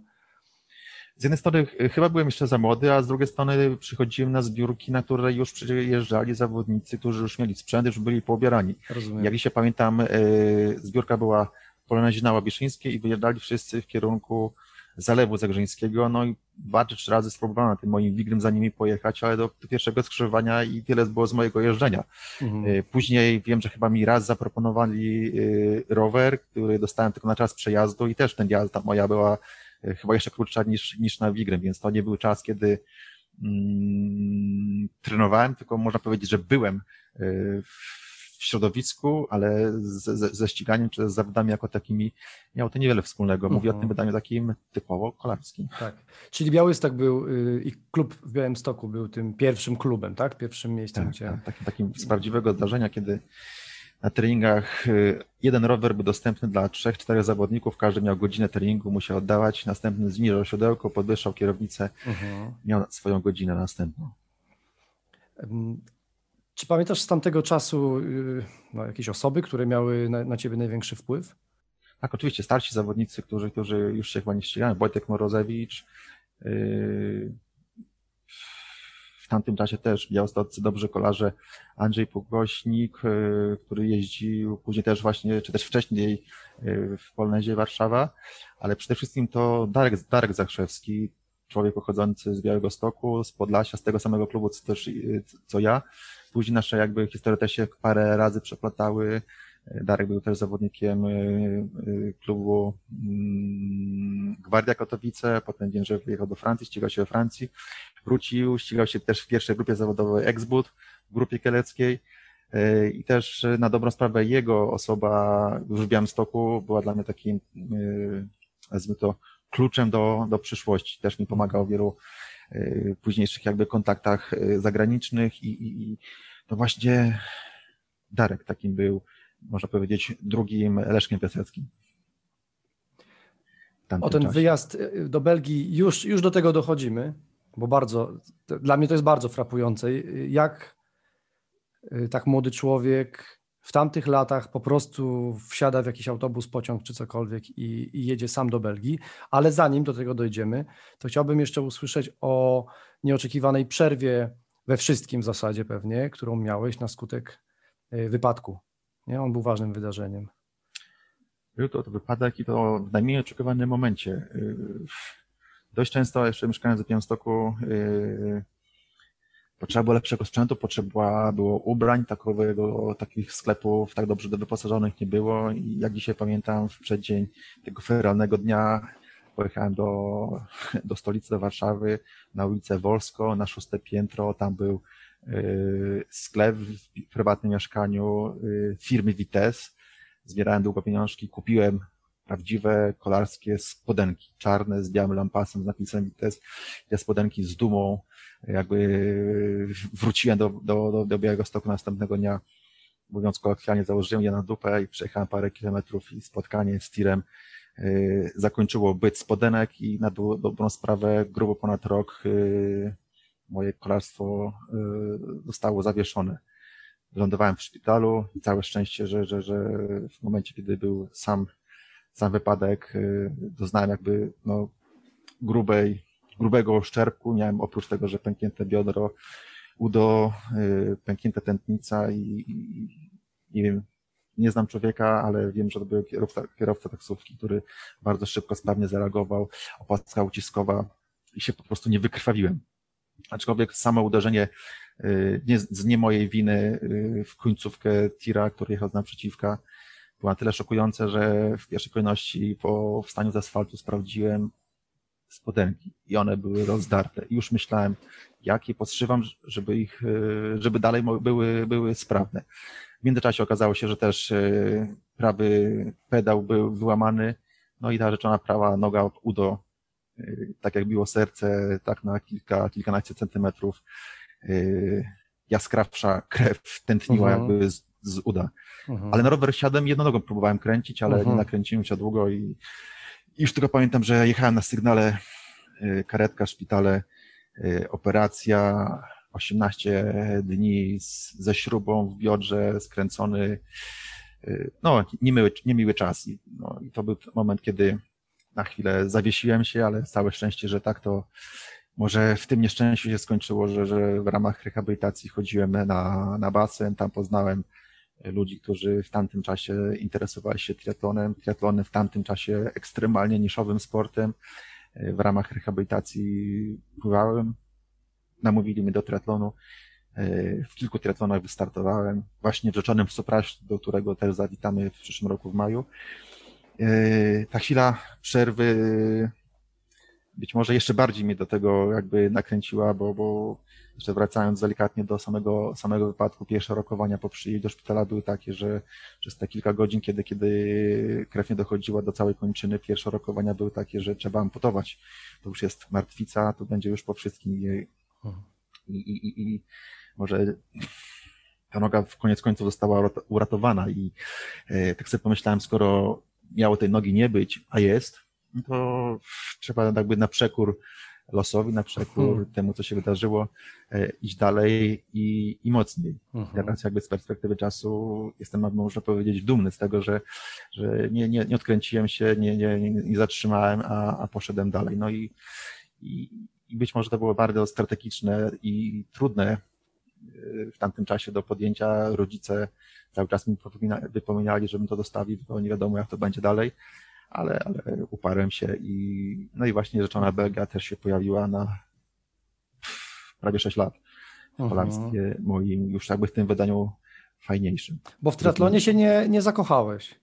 Z jednej strony chyba byłem jeszcze za młody, a z drugiej strony przychodziłem na zbiórki, na które już przyjeżdżali zawodnicy, którzy już mieli sprzęt, już byli poobierani. Rozumiem. Jak się pamiętam, e, zbiórka była w Polonezie na Łabiszyńskiej i wyjeżdżali wszyscy w kierunku Zalewu Zagrzeńskiego, no i dwa czy trzy razy spróbowałem na tym moim wigrym za nimi pojechać, ale do, do pierwszego skrzyżowania i tyle było z mojego jeżdżenia. Mhm. E, później wiem, że chyba mi raz zaproponowali e, rower, który dostałem tylko na czas przejazdu i też ten jazda moja była e, chyba jeszcze krótsza niż, niż na wigrym, więc to nie był czas, kiedy mm, trenowałem, tylko można powiedzieć, że byłem w w środowisku, ale ze, ze ściganiem czy z zawodami jako takimi miało to niewiele wspólnego. Mówię uh -huh. o tym mhm. wydaniu takim typowo kolarskim. Tak. Czyli Białystok był y, i klub w Białymstoku był tym pierwszym klubem, tak? Pierwszym miejscem, tak, gdzie... Tak, takim, takim z prawdziwego zdarzenia, kiedy na treningach y, jeden rower był dostępny dla trzech, czterech zawodników, każdy miał godzinę treningu, musiał oddawać, następny zniżał siodełko, podwyższał kierownicę, uh mhm. -huh. miał swoją godzinę następną. Czy pamiętasz z tamtego czasu y, no, jakieś osoby, które miały na, na ciebie największy wpływ? Tak, oczywiście starsi zawodnicy, którzy, którzy już się chyba nie ścigają. Wojtek Morozewicz. Yy, w tamtym czasie też białostoccy dobrze kolarze Andrzej Pogośnik, yy, który jeździł później też właśnie, czy też wcześniej yy, w Polnezie Warszawa, ale przede wszystkim to Darek, Darek Zachrzewski, człowiek pochodzący z Białego Stoku, z Podlasia, z tego samego klubu co, też, co ja, Później nasze jakby historie też się parę razy przeplatały. Darek był też zawodnikiem y, y, klubu mm, Gwardia Katowice, potem wiem, że wyjechał do Francji, ścigał się we Francji, wrócił, ścigał się też w pierwszej grupie zawodowej Exbud, w grupie kieleckiej. I też na dobrą sprawę jego osoba w Białymstoku była dla mnie takim, nazwijmy to, kluczem do, do przyszłości. Też mi pomagał w wielu e, późniejszych jakby kontaktach zagranicznych i, i, i to właśnie Darek takim był, można powiedzieć, drugim Leszkiem Piaseckim. O ten czasie. wyjazd do Belgii, już, już do tego dochodzimy, bo bardzo, dla mnie to jest bardzo frapujące. Jak Y, tak młody człowiek w tamtych latach po prostu wsiada w jakiś autobus, pociąg czy cokolwiek i, i, jedzie sam do Belgii. Ale zanim do tego dojdziemy, to chciałbym jeszcze usłyszeć o nieoczekiwanej przerwie we wszystkim w zasadzie pewnie, którą miałeś na skutek y, wypadku. Nie? On był ważnym wydarzeniem. Był to, to wypadek i to w najmniej oczekiwanym momencie. Y, dość często jeszcze mieszkając w Białymstoku Potrzeba było lepszego sprzętu, potrzeba było ubrań, takowego, takich sklepów tak dobrze wyposażonych nie było. I jak dzisiaj pamiętam, w przeddzień tego feralnego dnia pojechałem do, do stolicy, do Warszawy, na ulicę Wolsko, na szóste piętro, tam był y, sklep w prywatnym mieszkaniu y, firmy Vites, zbierałem długo pieniążki, kupiłem prawdziwe kolarskie spodenki, czarne z białym lampasem z napisem Vites, te spodenki z dumą jakby wróciłem do, do, do, do Białego Stoku następnego dnia, mówiąc kolokwialnie, założyłem je na dupę i przejechałem parę kilometrów i spotkanie z tirem yy, zakończyło byt spodenek i na dobrą sprawę grubo ponad rok yy, moje kolarstwo yy, zostało zawieszone. Lądowałem w szpitalu i całe szczęście, że, że, że w momencie, kiedy był sam, sam wypadek, doznałem jakby no, grubej grubego oszczerku. Miałem oprócz tego, że pęknięte biodro, udo, y, pęknięta tętnica i, i nie wiem, nie znam człowieka, ale wiem, że to był kierowca, kierowca taksówki, który bardzo szybko, sprawnie zareagował, opaska uciskowa i się po prostu nie wykrwawiłem. Aczkolwiek samo uderzenie y, nie, z nie mojej winy y, w końcówkę tira, który jechał z naprzeciwka, było na tyle szokujące, że w pierwszej kolejności po wstaniu z asfaltu sprawdziłem, spodenki i one były rozdarte. I już myślałem, jak je podszywam, żeby ich, e, żeby dalej były, były sprawne. W międzyczasie okazało się, że też e, prawy pedał był wyłamany, no i ta rzeczona prawa noga udo, e, tak jak biło serce, tak na kilka, kilkanaście centymetrów, jaskrawsza krew tętniła uh-huh. jakby z, z uda. Uh-huh. Ale na rower siadłem jedną nogą próbowałem kręcić, ale uh-huh. nie nakręciłem się długo i już tylko pamiętam, że jechałem na sygnale y, karetka, szpitale, y, operacja, 18 dni z, ze śrubą w biodrze, skręcony, y, no, niemiły, niemiły czas. I, no, I to był moment, kiedy na chwilę zawiesiłem się, ale całe szczęście, że tak to może w tym nieszczęściu się skończyło, że, że w ramach rehabilitacji chodziłem na, na basen, tam poznałem ludzi, którzy w tamtym czasie interesowali się triatlonem. Triatlonem w tamtym czasie ekstremalnie niszowym sportem. W ramach rehabilitacji pływałem. Namówili mnie do triatlonu. W kilku triatlonach wystartowałem. Właśnie w rzeczonym Sopraś, do którego też zawitamy w przyszłym roku w maju. Ta chwila przerwy być może jeszcze bardziej mnie do tego jakby nakręciła, bo, bo jeszcze wracając delikatnie do samego, samego wypadku, pierwsze rokowania po przyjeździe do szpitala były takie, że przez te kilka godzin, kiedy, kiedy krew nie dochodziła do całej kończyny, pierwsze rokowania były takie, że trzeba amputować. To już jest martwica, to będzie już po wszystkim i, i, i, i może ta noga w koniec końców została uratowana i e, tak sobie pomyślałem, skoro miało tej nogi nie być, a jest, to trzeba jakby na przekór losowi, na przekór hmm. temu, co się wydarzyło, e, iść dalej i, i mocniej. Hmm. Teraz jakby z perspektywy czasu jestem, można powiedzieć, dumny z tego, że, że nie, nie, nie odkręciłem się, nie, nie, nie zatrzymałem, a, a poszedłem dalej. No i, i, i być może to było bardzo strategiczne i trudne e, w tamtym czasie do podjęcia. Rodzice cały czas mi wypominali, żebym to dostawił, bo nie wiadomo, jak to będzie dalej ale, ale uparłem się i no i właśnie rzeczona Belgia też się pojawiła na prawie 6 lat w kolarstwie moim, już jakby w tym wydaniu fajniejszym. Bo w triatlonie się nie, nie zakochałeś.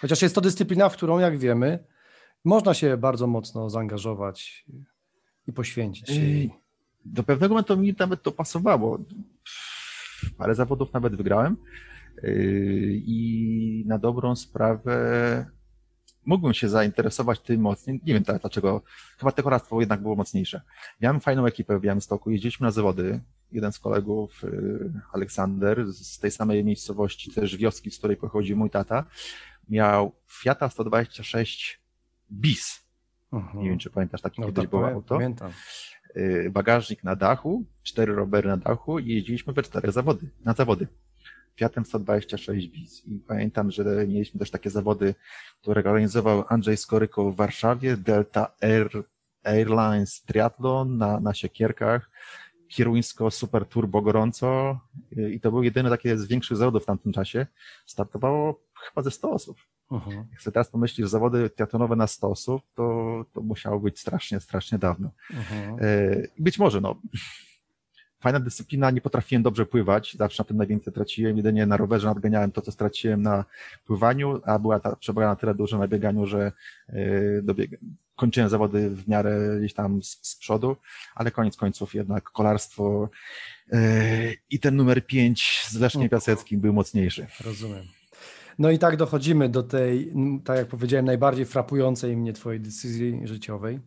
Chociaż jest to dyscyplina, w którą, jak wiemy, można się bardzo mocno zaangażować i poświęcić się. Do pewnego momentu mi nawet to pasowało. parę zawodów nawet wygrałem i na dobrą sprawę mógłbym się zainteresować tym mocniej. Nie wiem dlaczego. Chyba te kolarstwo jednak było mocniejsze. Miałem fajną ekipę w Białymstoku, jeździliśmy na zawody. Jeden z kolegów, y, Aleksander, z tej samej miejscowości, też wioski, z której pochodzi mój tata, miał Fiata 126 BIS. Nie wiem, czy pamiętasz, taki no, kiedyś tak, było auto. Pamiętam. Y, bagażnik na dachu, cztery rowery na dachu i jeździliśmy we cztery zawody, na zawody. Fiatem 126 bis. I pamiętam, że mieliśmy też takie zawody, które organizował Andrzej Skoryko w Warszawie, Delta Air, Airlines Triathlon na, na Siekierkach, Kieruńsko Super Turbo Gorąco i to był jedyny taki z większych zawodów w tamtym czasie. Startowało chyba ze 100 osób. Uh-huh. Jak sobie teraz pomyślisz, zawody triatlonowe na 100 osób, to, to musiało być strasznie, strasznie dawno. Uh-huh. Być może, no, fajna dyscyplina, nie potrafiłem dobrze pływać, zawsze na tym najwięcej traciłem, jedynie na rowerze nadganiałem to, co straciłem na pływaniu, a była ta przewaga na tyle duża na bieganiu, że yy, dobieg- kończyłem zawody w miarę gdzieś tam z, z przodu, ale koniec końców jednak kolarstwo yy, i ten numer 5 z Leszkiem Piaseckim był mocniejszy. Rozumiem. No i tak dochodzimy do tej, tak jak powiedziałem, najbardziej frapującej mnie twojej decyzji życiowej,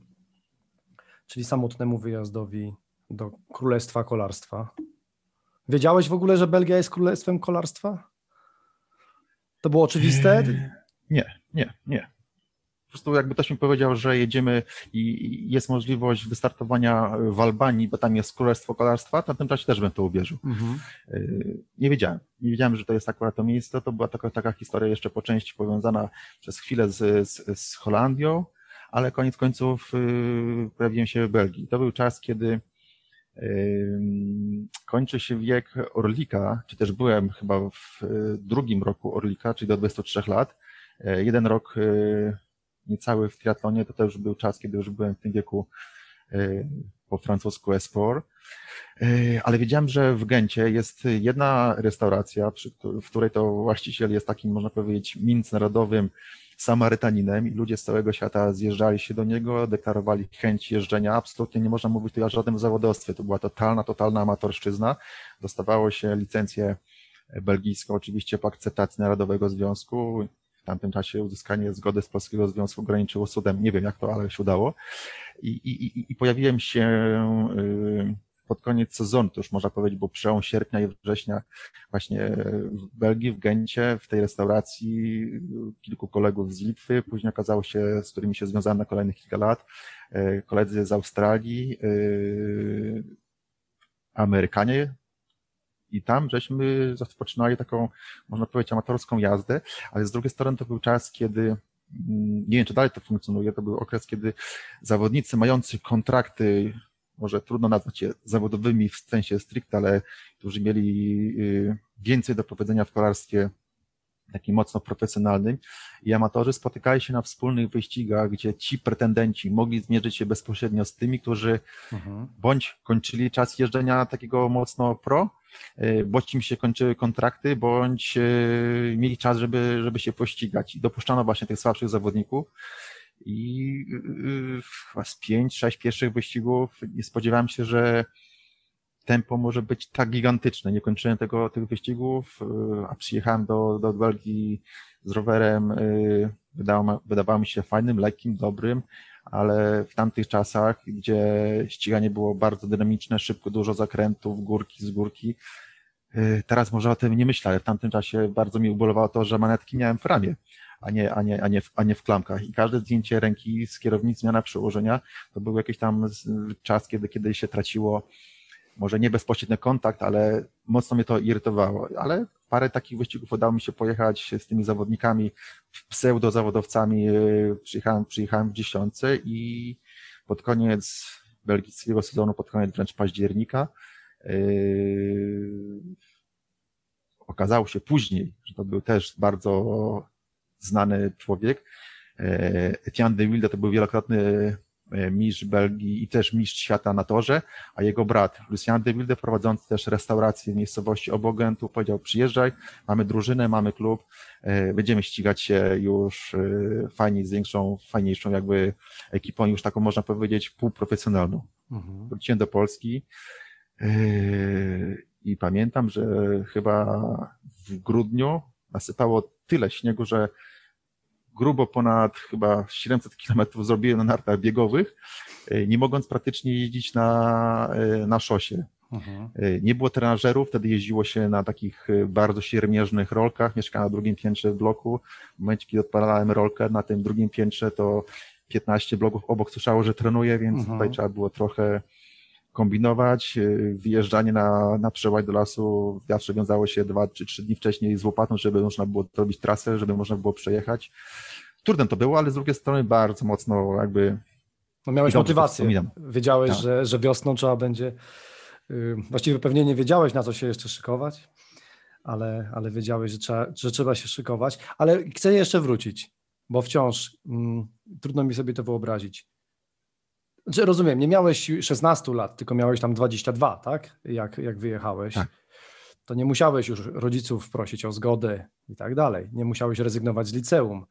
czyli samotnemu wyjazdowi do Królestwa Kolarstwa. Wiedziałeś w ogóle, że Belgia jest królestwem kolarstwa? To było oczywiste? Nie, nie, nie. Po prostu jakby ktoś mi powiedział, że jedziemy i jest możliwość wystartowania w Albanii, bo tam jest królestwo kolarstwa, to w tym czasie też bym to uwierzył. Mhm. Eee, nie wiedziałem. Nie wiedziałem, że to jest akurat to miejsce. To była taka, taka historia jeszcze po części powiązana przez chwilę z, z, z Holandią, ale koniec końców yy, pojawiłem się w Belgii. To był czas, kiedy kończy się wiek Orlika, czy też byłem chyba w e, drugim roku Orlika, czyli do 23 lat. E, jeden rok e, niecały w triatlonie, to też był czas, kiedy już byłem w tym wieku po francusku Esport. Ale wiedziałem, że w Gencie jest jedna restauracja, w której to właściciel jest takim, można powiedzieć, międzynarodowym Samarytaninem i ludzie z całego świata zjeżdżali się do niego, deklarowali chęć jeżdżenia. Absolutnie nie można mówić tu o żadnym zawodowstwie. To była totalna, totalna amatorszczyzna. Dostawało się licencję belgijską, oczywiście po akceptacji Narodowego Związku. W tamtym czasie uzyskanie zgody z Polskiego Związku graniczyło cudem. Nie wiem jak to, ale się udało. I, i, i pojawiłem się yy, pod koniec sezonu, to już można powiedzieć, bo przełom sierpnia i września właśnie w Belgii, w Gencie, w tej restauracji kilku kolegów z Litwy, później okazało się, z którymi się związałem na kolejnych kilka lat, e, koledzy z Australii, e, Amerykanie, i tam żeśmy rozpoczynali taką, można powiedzieć, amatorską jazdę, ale z drugiej strony to był czas, kiedy mm, nie wiem, czy dalej to funkcjonuje, to był okres, kiedy zawodnicy mający kontrakty może trudno nazwać je zawodowymi w sensie stricte, ale którzy mieli y, więcej do powiedzenia w kolarstwie takim mocno profesjonalnym i amatorzy spotykali się na wspólnych wyścigach, gdzie ci pretendenci mogli zmierzyć się bezpośrednio z tymi, którzy mhm. bądź kończyli czas jeżdżenia takiego mocno pro, y, bądź im się kończyły kontrakty, bądź y, mieli czas, żeby, żeby się pościgać. I dopuszczano właśnie tych słabszych zawodników i y, chyba z pięć, sześć pierwszych wyścigów nie spodziewałem się, że tempo może być tak gigantyczne. Nie kończyłem tego, tych wyścigów, y, a przyjechałem do, do Belgii z rowerem, y, wydawało, mi się fajnym, lekkim, dobrym, ale w tamtych czasach, gdzie ściganie było bardzo dynamiczne, szybko, dużo zakrętów, górki z górki, teraz może o tym nie myślę, ale w tamtym czasie bardzo mi ubolowało to, że manetki miałem w ramię a nie, a nie, a nie, w, a nie w klamkach. I każde zdjęcie ręki z kierownicy, zmiana przełożenia, to był jakiś tam czas, kiedy, kiedy się traciło może nie bezpośredni kontakt, ale mocno mnie to irytowało. Ale parę takich wyścigów udało mi się pojechać z tymi zawodnikami, pseudo-zawodowcami. Przyjechałem, przyjechałem w dziesiątce i pod koniec belgijskiego sezonu, pod koniec wręcz października, yy, okazało się później, że to był też bardzo znany człowiek. E, Etienne de Wilde to był wielokrotny e, mistrz Belgii i też mistrz świata na torze, a jego brat Lucien de Wilde, prowadzący też restaurację w miejscowości obok Gentu, powiedział przyjeżdżaj, mamy drużynę, mamy klub, e, będziemy ścigać się już fajniej, z większą, fajniejszą jakby ekipą, już taką można powiedzieć półprofesjonalną. Mhm. Wróciłem do Polski i pamiętam, że chyba w grudniu nasypało tyle śniegu, że grubo ponad chyba 700 kilometrów zrobiłem na nartach biegowych, e, nie mogąc praktycznie jeździć na, e, na szosie. Mhm. E, nie było trenażerów, wtedy jeździło się na takich bardzo siermierznych rolkach. Mieszkałem na drugim piętrze bloku. W momencie, kiedy odpalałem rolkę na tym drugim piętrze, to 15 bloków obok słyszało, że trenuję, więc mhm. tutaj trzeba było trochę kombinować. Wyjeżdżanie na, na przełaj do lasu wiatrze wiązało się dwa czy trzy dni wcześniej z łopatą, żeby można było zrobić trasę, żeby można było przejechać. Trudne to było, ale z drugiej strony bardzo mocno jakby no miałeś motywację. Wiedziałeś, tak. że, że wiosną trzeba będzie. Yy, właściwie pewnie nie wiedziałeś, na co się jeszcze szykować, ale, ale wiedziałeś, że trzeba, że trzeba się szykować. Ale chcę jeszcze wrócić, bo wciąż mm, trudno mi sobie to wyobrazić. Znaczy, rozumiem, nie miałeś 16 lat, tylko miałeś tam 22, tak? Jak, jak wyjechałeś. Tak. To nie musiałeś już rodziców prosić o zgodę i tak dalej. Nie musiałeś rezygnować z liceum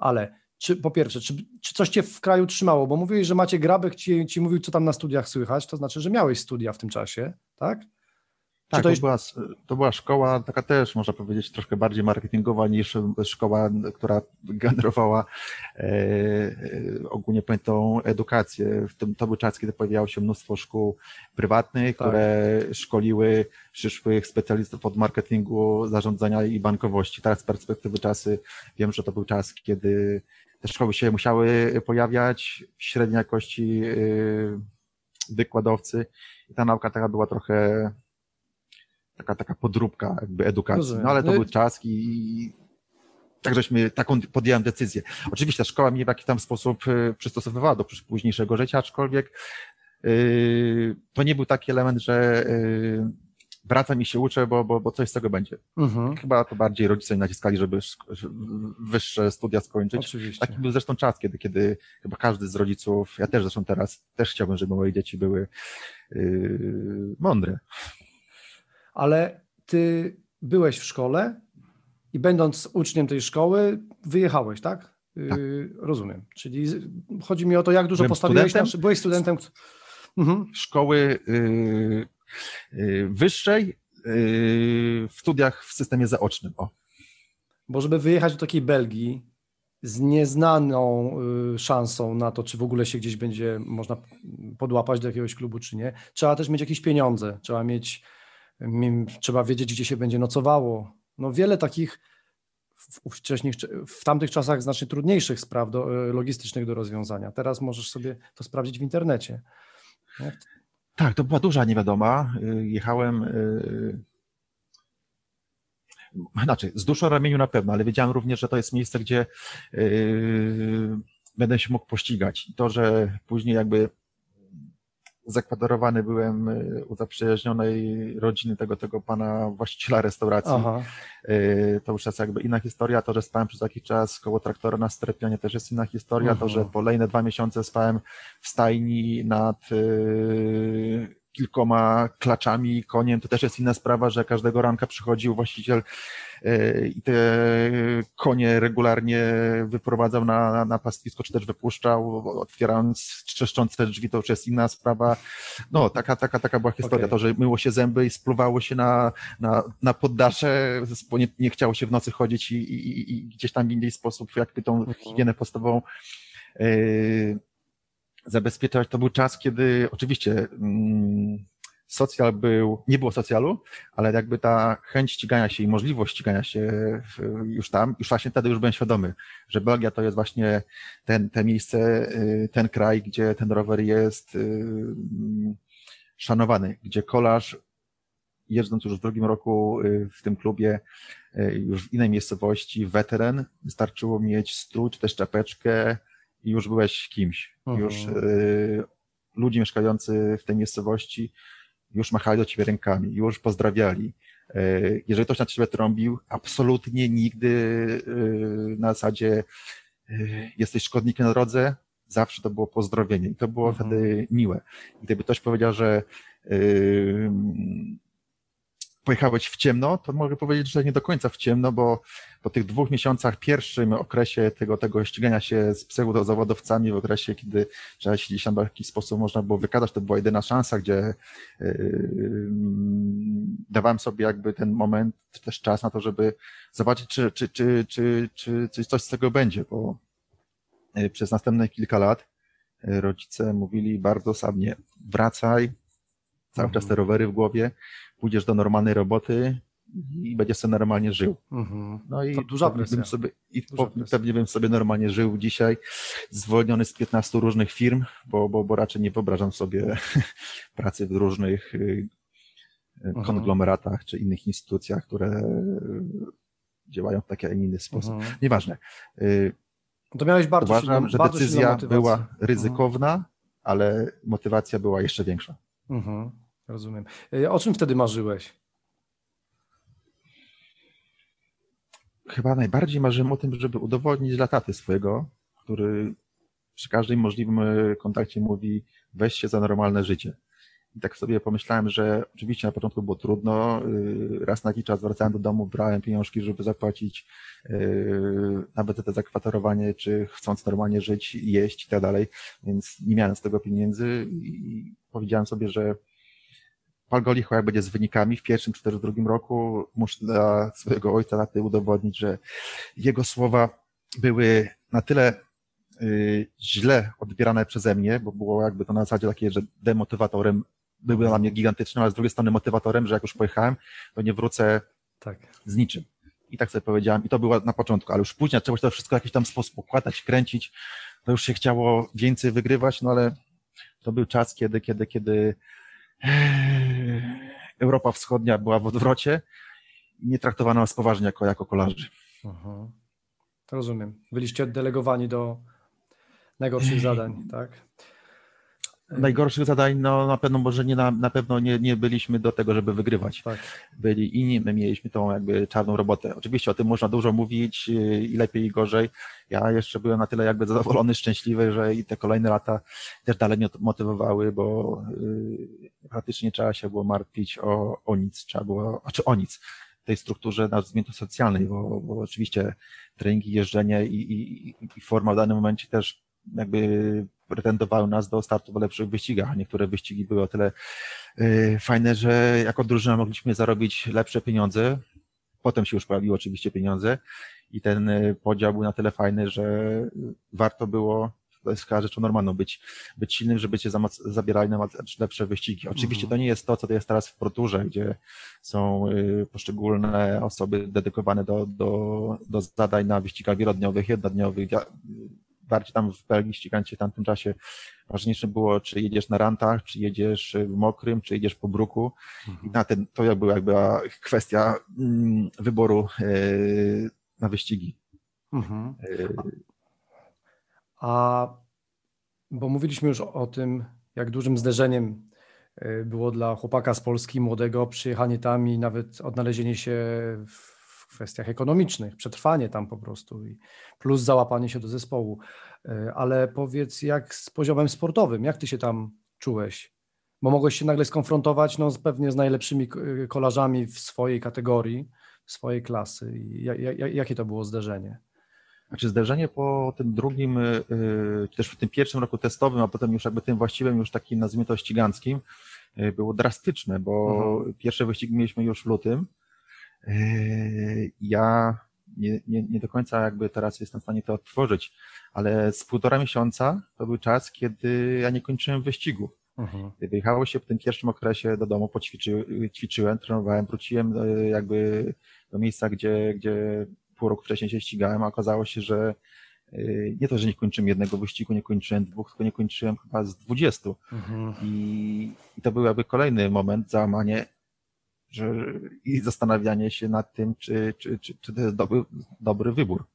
ale czy po pierwsze, czy, czy coś cię w kraju trzymało? Bo mówiłeś, że Macie Grabek ci, ci mówił, co tam na studiach słychać, to znaczy, że miałeś studia w tym czasie, tak? Tak, to, jest... była, to była szkoła taka też, można powiedzieć, troszkę bardziej marketingowa niż szkoła, która (laughs) generowała e, e ogólnie pojętą edukację. W tym, to był czas, kiedy pojawiało się mnóstwo szkół prywatnych, tak. które szkoliły przyszłych specjalistów od marketingu, zarządzania i bankowości. Teraz z perspektywy czasy wiem, że to był czas, kiedy te szkoły się musiały pojawiać, średniej jakości e, wykładowcy i ta nauka taka była trochę taka, taka podróbka jakby edukacji. No ale to no był czas i tak żeśmy, taką podjąłem decyzję. Oczywiście szkoła mnie w jakiś tam sposób y, przystosowywała do późniejszego życia, aczkolwiek yy, to nie był taki element, że yy, wracam i się uczę, bo, bo, bo coś z tego będzie. Mhm. Chyba to bardziej rodzice naciskali, żeby wyższe studia skończyć. Oczywiście. Taki był zresztą czas, kiedy, kiedy chyba każdy z rodziców, ja też zresztą teraz, też chciałbym, żeby moje dzieci były yy, mądre ale ty byłeś w szkole i będąc uczniem tej szkoły, wyjechałeś, tak? Y, tak. rozumiem. Czyli chodzi mi o to, jak dużo Byłem postawiłeś. Studentem, byłeś studentem. Mhm. Szkoły yy, yy, wyższej yy, w studiach w systemie zaocznym. O. Bo żeby wyjechać do takiej Belgii z nieznaną y, szansą na to, czy w ogóle się gdzieś będzie można podłapać do jakiegoś klubu, czy nie, trzeba też mieć jakieś pieniądze, trzeba mieć trzeba wiedzieć, gdzie się będzie nocowało. No wiele takich w, w tamtych czasach znacznie trudniejszych spraw do, e, logistycznych do rozwiązania. Teraz możesz sobie to sprawdzić w internecie. Tak, to była duża niewiadoma. Y, jechałem y, znaczy, z duszą ramieniu na pewno, ale wiedziałem również, że to jest miejsce, gdzie będę się mógł pościgać. To, że później jakby zakwaterowany byłem y, u zaprzyjaźnionej rodziny tego, tego pana właściciela restauracji. Aha. Y, to już jest jakby inna historia. To, że spałem przez jakiś czas koło traktora na Strepianie też jest inna historia. To, że kolejne dwa miesiące spałem w stajni nad y, kilkoma klaczami, koniem, to też jest inna sprawa, że każdego ranka przychodził właściciel e, i te konie regularnie wyprowadzał na, na pastwisko, czy też wypuszczał, otwierając trzeszczące drzwi, to już jest inna sprawa. No, taka, taka, taka była historia. Okay. To, że myło się zęby i spluwało się na, na, na poddasze, bo nie, nie chciało się w nocy chodzić i, i, i gdzieś tam w inny sposób jakby tą mhm. higienę podstawową yy, zabezpieczać. To był czas, kiedy oczywiście mm, socjal był, nie było socjalu, ale jakby ta chęć ścigania się i możliwość ścigania się już tam, już właśnie wtedy już byłem świadomy, że Belgia to jest właśnie ten, te miejsce, y, ten kraj, gdzie ten rower jest y, szanowany, gdzie kolarz jeżdżąc już w drugim roku y, w tym klubie, już w innej miejscowości, weteran, wystarczyło mieć strój czy też czapeczkę, i już byłeś kimś. Mhm. Już y, ludzie mieszkający w tej miejscowości już machali do ciebie rękami, już pozdrawiali. Y, jeżeli ktoś na ciebie trąbił, absolutnie nigdy y, na zasadzie y, jesteś szkodnikiem na drodze, zawsze to było pozdrowienie i to było mhm. wtedy miłe. Gdyby ktoś powiedział, że y, pojechałeś w ciemno, to mogę powiedzieć, że nie do końca w ciemno, bo po tych dwóch miesiącach, pierwszym okresie tego, tego ścigania się z pseudozawodowcami, w okresie, kiedy trzeba się gdzieś tam w jakiś sposób można było wykazać, to była jedyna szansa, gdzie yy, dawałem sobie jakby ten moment, też czas na to, żeby zobaczyć, czy, czy, czy, czy, czy, czy coś z tego będzie, bo yy, przez następne kilka lat yy, rodzice mówili bardzo sabnie, wracaj, cały czas te rowery w głowie, pójdziesz do normalnej roboty i będziesz sobie normalnie żył. Mhm. No i To duża presja. bym sobie, i Duża presja. pewnie bym sobie normalnie żył dzisiaj, zwolniony z 15 różnych firm, bo, bo, bo raczej nie wyobrażam sobie (laughs) pracy w różnych y, y, konglomeratach czy innych instytucjach, które działają w taki, a inny sposób. Mhm. Nieważne. Y, To miałeś bardzo Uważam, silną, że decyzja była ryzykowna, ale motywacja była jeszcze większa. Mhm. Rozumiem. Y, O czym wtedy marzyłeś? chyba najbardziej marzyłem o tym, żeby udowodnić dla taty swojego, który przy każdym możliwym e, kontakcie mówi weź się za normalne życie. I tak sobie pomyślałem, że oczywiście na początku było trudno. y, Raz na jakiś czas wracałem do domu, brałem pieniążki, żeby zapłacić nawet te zakwaterowanie, czy chcąc normalnie żyć, jeść i tak dalej, więc nie miałem z tego pieniędzy i powiedziałem sobie, że pal go licho jak będzie z wynikami w pierwszym czy też w drugim roku, muszę dla swojego ojca taty udowodnić, że jego słowa były na tyle y, źle odbierane przeze mnie, bo było jakby to na zasadzie takie, że demotywatorem były dla mnie gigantycznym, ale z drugiej strony motywatorem, że jak już pojechałem, to nie wrócę Tak. z niczym. I tak sobie powiedziałem, i to było na początku, ale już później trzeba się to wszystko w jakiś tam sposób układać, kręcić, to już się chciało więcej wygrywać, no ale to był czas, kiedy, kiedy, kiedy eh, Europa Wschodnia była w odwrocie i nie traktowano nas poważnie jako, jako kolarzy. Mhm. Rozumiem. Byliście oddelegowani do najgorszych zadań, tak? Najgorszych zadań, no na pewno może nie, na, na pewno nie, nie byliśmy do tego, żeby wygrywać. Tak. byli inni, my mieliśmy tą jakby czarną robotę. Oczywiście o tym można dużo mówić yy, i lepiej i gorzej. Ja jeszcze byłem na tyle jakby zadowolony, szczęśliwy, że i te kolejne lata też dalej mnie motywowały, bo yy, praktycznie nie trzeba się było martwić o, o nic, trzeba było, znaczy o nic w tej strukturze nazwijmy socjalnej, bo, bo oczywiście treningi, jeżdżenie i, i, i forma w danym momencie też jakby pretendowały nas do startu w lepszych wyścigach, a niektóre wyścigi były o tyle yy, fajne, że jako drużyna mogliśmy zarobić lepsze pieniądze. Potem się już pojawiły oczywiście pieniądze i ten y, podział był na tyle fajny, że warto było, to jest chyba rzeczą normalną, być, być silnym, żeby cię zabierali na lepsze wyścigi. Oczywiście Mhm. to nie jest to, co to jest teraz w Proturze, gdzie są y, poszczególne osoby dedykowane do, do, do zadań na wyścigach wielodniowych, jednodniowych. Bardziej tam w Belgii ścigając się w tamtym czasie ważniejsze było, czy jedziesz na rantach, czy jedziesz w mokrym, czy jedziesz po bruku. I na ten, to była jakby kwestia mm, wyboru yy, na wyścigi. Mhm. Yy, A bo mówiliśmy już o tym, jak dużym zderzeniem y, było dla chłopaka z Polski młodego przyjechanie tam i nawet odnalezienie się w kwestiach ekonomicznych, przetrwanie tam po prostu i plus załapanie się do zespołu. Y, Ale powiedz, jak z poziomem sportowym, jak ty się tam czułeś? Bo mogłeś się nagle skonfrontować no, pewnie z najlepszymi y, kolarzami w swojej kategorii, swojej klasy. I ja- ja- jakie to było zderzenie? Znaczy zderzenie po tym drugim, yy, czy też w tym pierwszym roku testowym, a potem już jakby tym właściwym, już takim nazwijmy to ściganckim, yy, było drastyczne, bo Mhm. pierwsze wyścigi mieliśmy już w lutym. Yy, Ja nie, nie, nie do końca jakby teraz jestem w stanie to odtworzyć, ale z półtora miesiąca to był czas, kiedy ja nie kończyłem wyścigu. Mhm. Wyjechało się w tym pierwszym okresie do domu, poćwiczy, ćwiczyłem, trenowałem, wróciłem e, jakby do miejsca, gdzie, gdzie pół roku wcześniej się ścigałem, a okazało się, że e, nie to, że nie kończyłem jednego wyścigu, nie kończyłem dwóch, tylko nie kończyłem chyba z dwudziestu. Mhm. I, I to był jakby kolejny moment, załamanie że, i zastanawianie się nad tym, czy, czy, czy, czy to jest dobry, dobry wybór.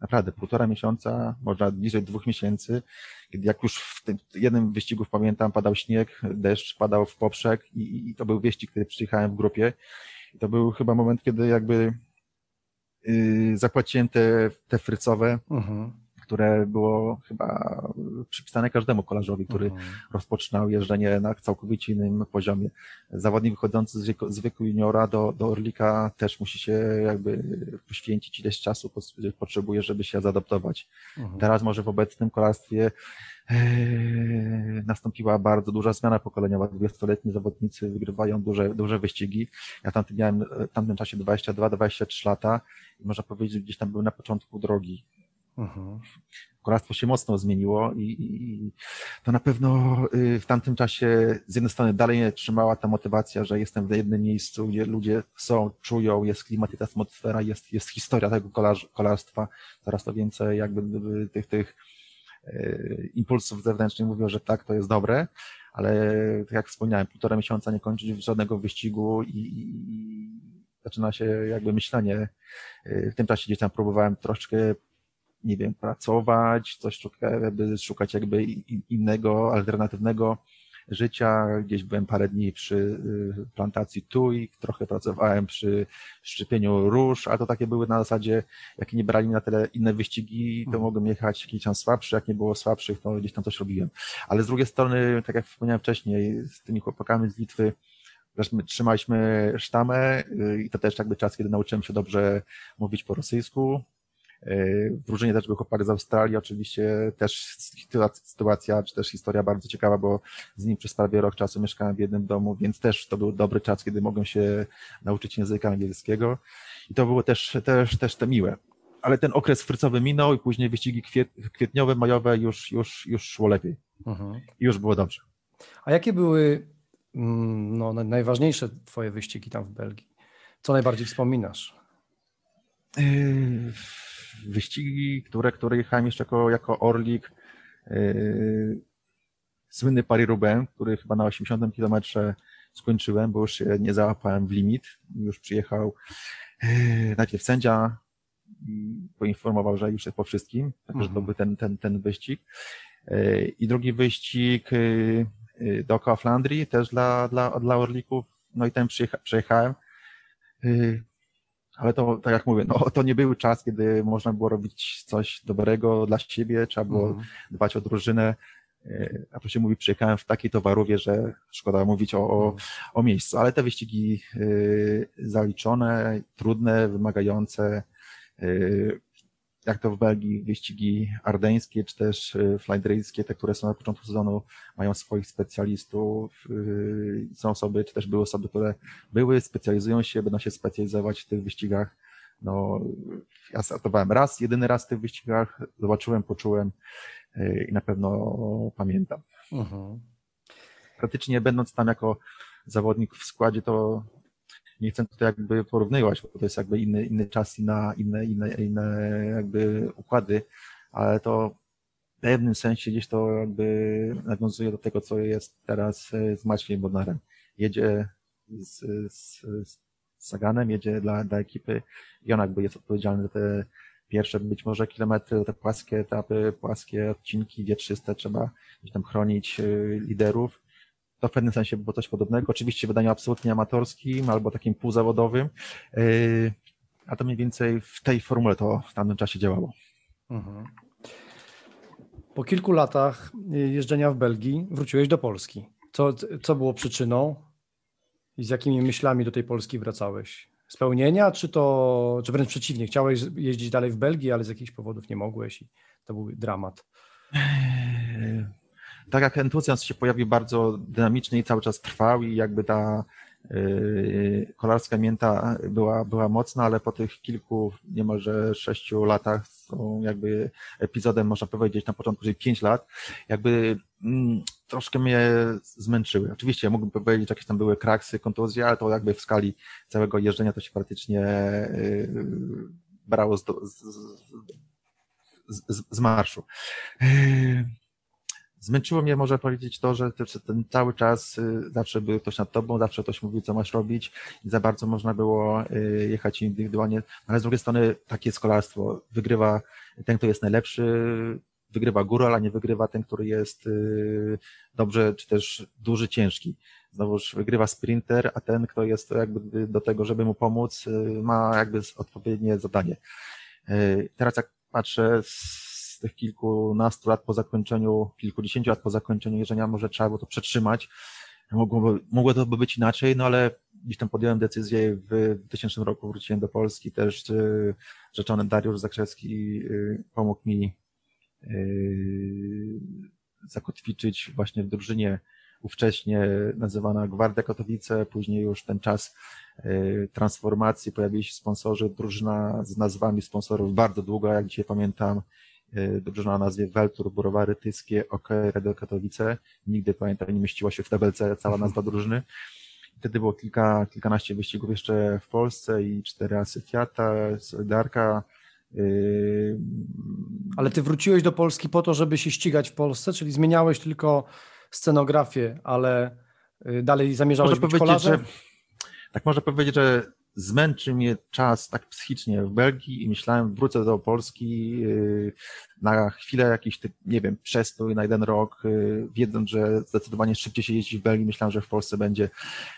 Naprawdę, półtora miesiąca, może bliżej dwóch miesięcy, kiedy jak już w tym jednym wyścigu pamiętam, padał śnieg, deszcz padał w poprzek i, i to był wyścig, który przyjechałem w grupie. I to był chyba moment, kiedy jakby yy, zapłaciłem te, te frycowe, Mhm. Które było chyba przypisane każdemu kolarzowi, który mhm. rozpoczynał jeżdżenie na całkowicie innym poziomie. Zawodnik wychodzący z wieku, z wieku juniora do, do Orlika też musi się jakby poświęcić ileś czasu potrzebuje, żeby się zaadaptować. Mhm. Teraz może w obecnym kolarstwie Eee, nastąpiła bardzo duża zmiana pokoleniowa. Dwudziestoletni zawodnicy wygrywają duże, duże wyścigi. Ja tamtym miałem w tamtym czasie 22-23 lata i można powiedzieć, że gdzieś tam był na początku drogi. Mhm. Kolarstwo się mocno zmieniło i, i, to na pewno y, w tamtym czasie z jednej strony dalej nie trzymała ta motywacja, że jestem w jednym miejscu, gdzie ludzie są, czują, jest klimat, jest atmosfera, jest, jest historia tego kolarstwa. Coraz to więcej jakby tych, tych E, impulsów zewnętrznych mówią, że tak, to jest dobre, ale tak jak wspomniałem, półtora miesiąca nie kończyć żadnego wyścigu i, i zaczyna się jakby myślenie. E, w tym czasie gdzieś tam próbowałem troszkę nie wiem, pracować, coś szukać, szukać jakby innego, alternatywnego życia. Gdzieś byłem parę dni przy y, plantacji tuj, trochę pracowałem przy szczepieniu róż, ale to takie były na zasadzie, jak nie brali na tyle inne wyścigi, to mhm. mogłem jechać jakiś tam słabszy, jak nie było słabszych, to gdzieś tam coś robiłem. Ale z drugiej strony, tak jak wspomniałem wcześniej, z tymi chłopakami z Litwy, my trzymaliśmy sztamę y, i to też jakby czas, kiedy nauczyłem się dobrze mówić po rosyjsku, drużynie też był chłopak z Australii, oczywiście też sytuacja, czy też historia bardzo ciekawa, bo z nim przez prawie rok czasu mieszkałem w jednym domu, więc też to był dobry czas, kiedy mogłem się nauczyć języka angielskiego i to było też, też, też te miłe. Ale ten okres frycowy minął i później wyścigi kwiet, kwietniowe, majowe już, już, już szło lepiej. Mhm. I już było dobrze. A jakie były mm, no, najważniejsze twoje wyścigi tam w Belgii? Co najbardziej wspominasz? Yy wyścigi, które, które jechałem jeszcze jako, jako Orlik. Yy, słynny Paris-Roubaix, który chyba na 80 kilometrze skończyłem, bo już się nie załapałem w limit. Już przyjechał yy, najpierw sędzia poinformował, że już jest po wszystkim, także mhm. to był ten, ten, ten wyścig. Yy, I drugi wyścig yy, dookoła Flandrii, też dla, dla, dla Orlików. No i ten przyjecha, przejechałem. Yy, ale to, tak jak mówię, no, to nie był czas, kiedy można było robić coś dobrego dla siebie, trzeba było mm. dbać o drużynę. E, a to się mówi, przyjechałem w takiej towarowie, że szkoda mówić o, o, mhm. o miejscu, ale te wyścigi y, zaliczone, trudne, wymagające, y, jak to w Belgii, wyścigi ardeńskie, czy też y, flightryjskie, te, które są na początku sezonu, mają swoich specjalistów. Y, są osoby, czy też były osoby, które były, specjalizują się, będą się specjalizować w tych wyścigach. No, ja startowałem raz, jedyny raz w tych wyścigach, zobaczyłem, poczułem y, i na pewno pamiętam. Mhm. Praktycznie będąc tam jako zawodnik w składzie, to nie chcę tutaj jakby porównywać, bo to jest jakby inny, inny czas, inna, inne, inne, inne jakby układy, ale to w pewnym sensie gdzieś to jakby nawiązuje do tego, co jest teraz e, z Maciejem Bodnarem. Jedzie z, z, z Saganem, jedzie dla, dla ekipy i on jakby jest odpowiedzialny za te pierwsze być może kilometry, te płaskie etapy, płaskie odcinki wietrzyste, trzeba gdzieś tam chronić e, liderów to w pewnym sensie było coś podobnego. Oczywiście w wydaniu absolutnie amatorskim albo takim półzawodowym, yy, a to mniej więcej w tej formule to w tamtym czasie działało. Mhm. Po kilku latach jeżdżenia w Belgii wróciłeś do Polski. Co, co było przyczyną i z jakimi myślami do tej Polski wracałeś? Spełnienia, czy to, czy wręcz przeciwnie, chciałeś jeździć dalej w Belgii, ale z jakichś powodów nie mogłeś i to był dramat? (laughs) tak jak entuzjazm się pojawił bardzo dynamiczny i cały czas trwał i jakby ta yy, kolarska mięta była, była mocna, ale po tych kilku, niemalże sześciu latach, są jakby epizodem, można powiedzieć, na początku, czyli pięć lat, jakby mm, troszkę mnie zmęczyły. Oczywiście mógłbym powiedzieć, jakieś tam były kraksy, kontuzje, ale to jakby w skali całego jeżdżenia to się praktycznie yy, brało z, z, z, z marszu. Yy, Zmęczyło mnie, może powiedzieć, to, że ten cały czas y, zawsze był ktoś nad tobą, zawsze ktoś mówił, co masz robić i za bardzo można było y, jechać indywidualnie. Ale z drugiej strony takie jest kolarstwo. Wygrywa ten, kto jest najlepszy, wygrywa góra, ale nie wygrywa ten, który jest y, dobrze, czy też duży, ciężki. Znowuż wygrywa sprinter, a ten, kto jest jakby do tego, żeby mu pomóc, ma jakby odpowiednie zadanie. Teraz jak patrzę z z tych kilkunastu lat po zakończeniu, kilkudziesięciu lat po zakończeniu jeżdżenia może trzeba było to przetrzymać. Mogło, mogło to by być inaczej, no ale gdzieś tam podjąłem decyzję w 2000 roku wróciłem do Polski, też y, rzeczony Dariusz Zakrzewski y, pomógł mi y, zakotwiczyć właśnie w drużynie ówcześnie nazywana Gwardia Katowice, później już ten czas transformacji, pojawili się sponsorzy, drużyna z nazwami sponsorów bardzo długa, jak dzisiaj pamiętam, drużyna o nazwie Weltur, Burowary Tyskie, OK, Radio Katowice. Nigdy, pamiętam, nie mieściła się w tabelce cała nazwa drużyny. Wtedy było kilka, kilkanaście wyścigów jeszcze w Polsce i cztery asy Fiata, Solidarka. Yy... Ale ty wróciłeś do Polski po to, żeby się ścigać w Polsce, czyli zmieniałeś tylko scenografię, ale y, dalej zamierzałeś może być kolarzem? Że, tak można powiedzieć, że zmęczy mnie czas tak psychicznie w Belgii i myślałem, wrócę do Polski yy, na chwilę jakiś, nie wiem, przestój na jeden rok, yy, wiedząc, że zdecydowanie szybciej się jeździ w Belgii, myślałem, że w Polsce będzie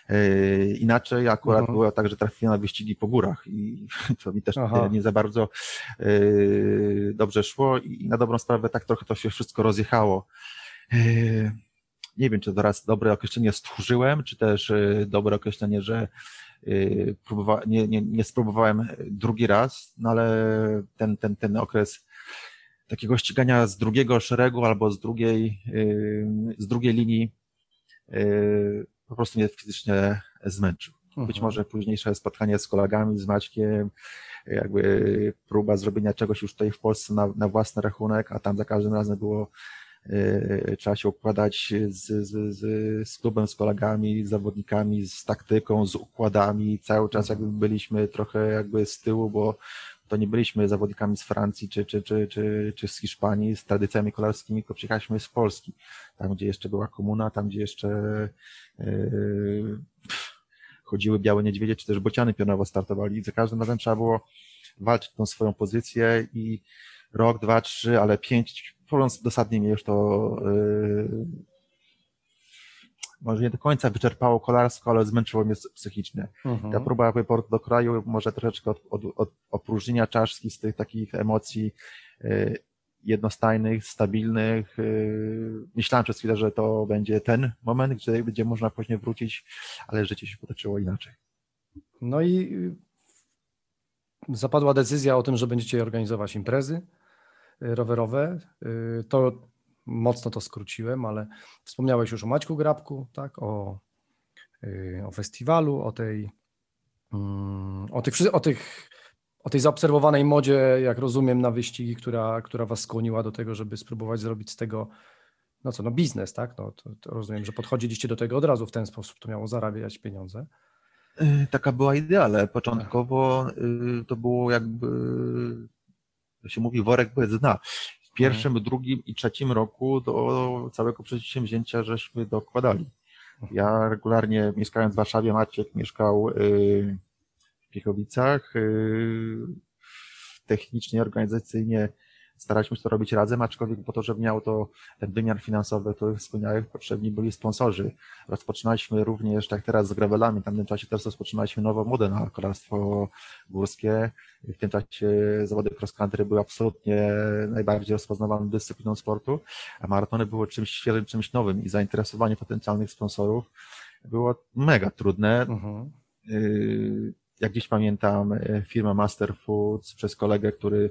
yy, inaczej. Akurat mhm. było tak, że trafiłem na wyścigi po górach i (laughs) to mi też nie, nie za bardzo dobrze szło i na dobrą sprawę tak trochę to się wszystko rozjechało nie wiem, czy teraz dobre określenie stchórzyłem, czy też dobre określenie, że Y, próbowa- nie, nie, nie spróbowałem drugi raz, no ale ten, ten, ten okres takiego ścigania z drugiego szeregu albo z drugiej, y, z drugiej linii y, po prostu mnie fizycznie zmęczył. Być mhm. może późniejsze spotkanie z kolegami, z Maćkiem, jakby próba zrobienia czegoś już tutaj w Polsce na, na własny rachunek, a tam za każdym razem było trzeba się układać z, z, z, z klubem, z kolegami, z zawodnikami, z taktyką, z układami. Cały czas jakby byliśmy trochę jakby z tyłu, bo to nie byliśmy zawodnikami z Francji czy, czy, czy, czy, czy z Hiszpanii, z tradycjami kolarskimi, tylko przyjechaliśmy z Polski. Tam, gdzie jeszcze była komuna, tam, gdzie jeszcze yy, chodziły białe niedźwiedzie, czy też bociany pionowo startowali. I za każdym razem trzeba było walczyć tą swoją pozycję i rok, dwa, trzy, ale pięć, mówiąc dosadnie mnie już to yy, może nie do końca wyczerpało kolarsko, ale zmęczyło mnie psychicznie. Mhm. Ta próba wyportu do kraju, może troszeczkę od, od, od opróżnienia czaszki z tych takich emocji yy, jednostajnych, stabilnych. Yy, myślałem przez chwilę, że to będzie ten moment, gdzie będzie można później wrócić, ale życie się potoczyło inaczej. No i zapadła decyzja o tym, że będziecie organizować imprezy rowerowe. Y, to mocno to skróciłem, ale wspomniałeś już o Maćku Grabku, tak, o, y, o festiwalu, o tej, mm, o tych, o tych o tej zaobserwowanej modzie, jak rozumiem, na wyścigi, która, która was skłoniła do tego, żeby spróbować zrobić z tego, no co, no biznes, tak? No, to, to rozumiem, że podchodziliście do tego od razu w ten sposób, to miało zarabiać pieniądze. Y, taka była idea, ale początkowo to było jakby to się mówi worek bez dna. W pierwszym, mhm. drugim i trzecim roku do całego przedsięwzięcia żeśmy dokładali. Ja regularnie mieszkając w Warszawie, Maciek mieszkał y, w Piechowicach. Y, technicznie, organizacyjnie staraliśmy się to robić razem, aczkolwiek po to, żeby miał to ten wymiar finansowy, który wspomniałem, potrzebni byli sponsorzy. Rozpoczynaliśmy również, tak teraz z gravelami, w tamtym czasie też rozpoczynaliśmy nową modę na kolarstwo górskie. W tym czasie zawody cross country były absolutnie najbardziej rozpoznawaną dyscypliną sportu, a maratony były czymś świeżym, czymś nowym i zainteresowanie potencjalnych sponsorów było mega trudne. Mhm. Y, jak dziś pamiętam, firma Master Foods przez kolegę, który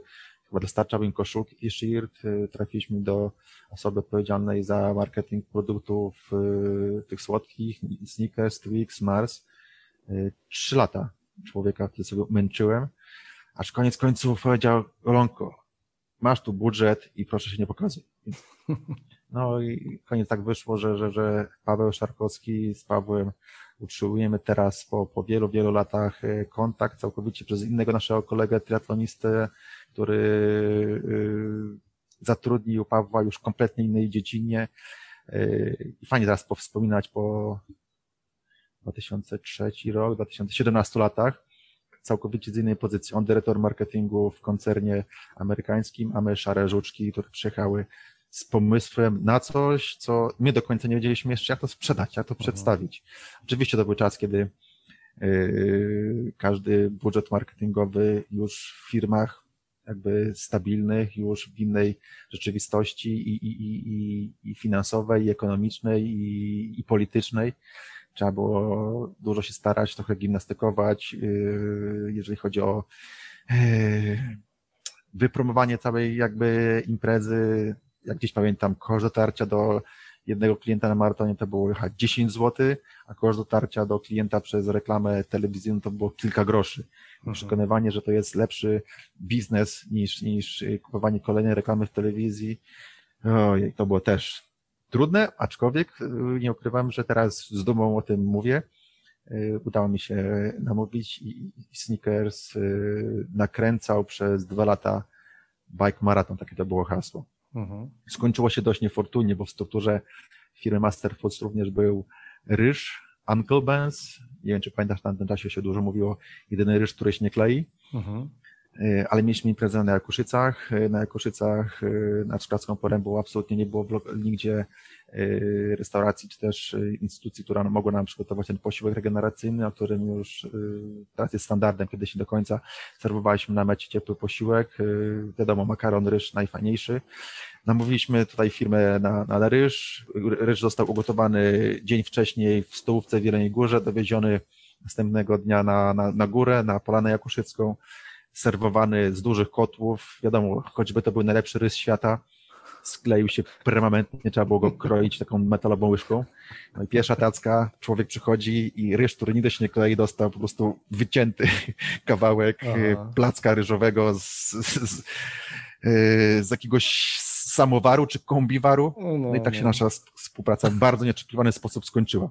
chyba dostarczał im koszulki i shirt. Y, trafiliśmy do osoby odpowiedzialnej za marketing produktów y, tych słodkich, Snickers, Twix, Mars. Y, trzy lata człowieka, który sobie męczyłem, aż koniec końców powiedział, Olonko, masz tu budżet i proszę się nie pokazuj. (laughs) No i koniec tak wyszło, że, że, że Paweł Szarkowski z Pawłem utrzymujemy teraz po, po wielu, wielu latach kontakt całkowicie przez innego naszego kolegę triatlonistę który y, zatrudnił Pawła już kompletnie innej dziedzinie. Y, I fajnie teraz powspominać po 2003 rok, 2017 latach, całkowicie z innej pozycji. On dyrektor marketingu w koncernie amerykańskim, a my szare żuczki, które przyjechały z pomysłem na coś, co my do końca nie wiedzieliśmy jeszcze, jak to sprzedać, jak to mhm. przedstawić. Oczywiście to był czas, kiedy yy, każdy budżet marketingowy już w firmach jakby stabilnych, już w innej rzeczywistości i, i, i, i finansowej, i ekonomicznej, i, i politycznej. Trzeba było dużo się starać, trochę gimnastykować, yy, jeżeli chodzi o yy, wypromowanie całej jakby imprezy. Jak gdzieś pamiętam, koszt dotarcia do jednego klienta na maratonie to było jechać 10 zł, a koszt dotarcia do klienta przez reklamę telewizyjną to było kilka groszy. Mhm. Przekonywanie, że to jest lepszy biznes niż, niż kupowanie kolejnej reklamy w telewizji. Ojej, to było też trudne, aczkolwiek y, nie ukrywam, że teraz z dumą o tym mówię. Y, udało mi się namówić i Sneakers y, nakręcał przez dwa lata Bike Marathon, takie to było hasło. Mhm. Skończyło się dość niefortunnie, bo w strukturze firmy Master Foods również był ryż, Uncle Benz. Nie wiem, czy pamiętasz, w tamtym czasie się dużo mówiło, jedyny ryż, który się nie klei. Mhm. E, ale mieliśmy imprezę na Jakuszycach. E, na Jakuszycach e, nad Szklarską Porębą absolutnie nie było nigdzie restauracji czy też instytucji, która mogła nam przygotować ten posiłek regeneracyjny, o którym już teraz jest standardem, kiedy się do końca serwowaliśmy na mecie ciepły posiłek. Wiadomo, makaron, ryż najfajniejszy. Namówiliśmy tutaj firmę na, na ryż. Ryż został ugotowany dzień wcześniej w stołówce w Jeleniej Górze, dowieziony następnego dnia na, na, na górę, na Polanę Jakuszycką serwowany z dużych kotłów. Wiadomo, choćby to był najlepszy rys świata, skleił się permanentnie, trzeba było go kroić taką metalową łyżką. No i pierwsza tacka, człowiek przychodzi i ryż, który nigdy się nie klei, dostał po prostu wycięty (laughs) kawałek Aha. placka ryżowego z, z, z, z jakiegoś samowaru czy kombiwaru. No, no i tak się no. nasza współpraca w bardzo nieoczekiwany sposób skończyła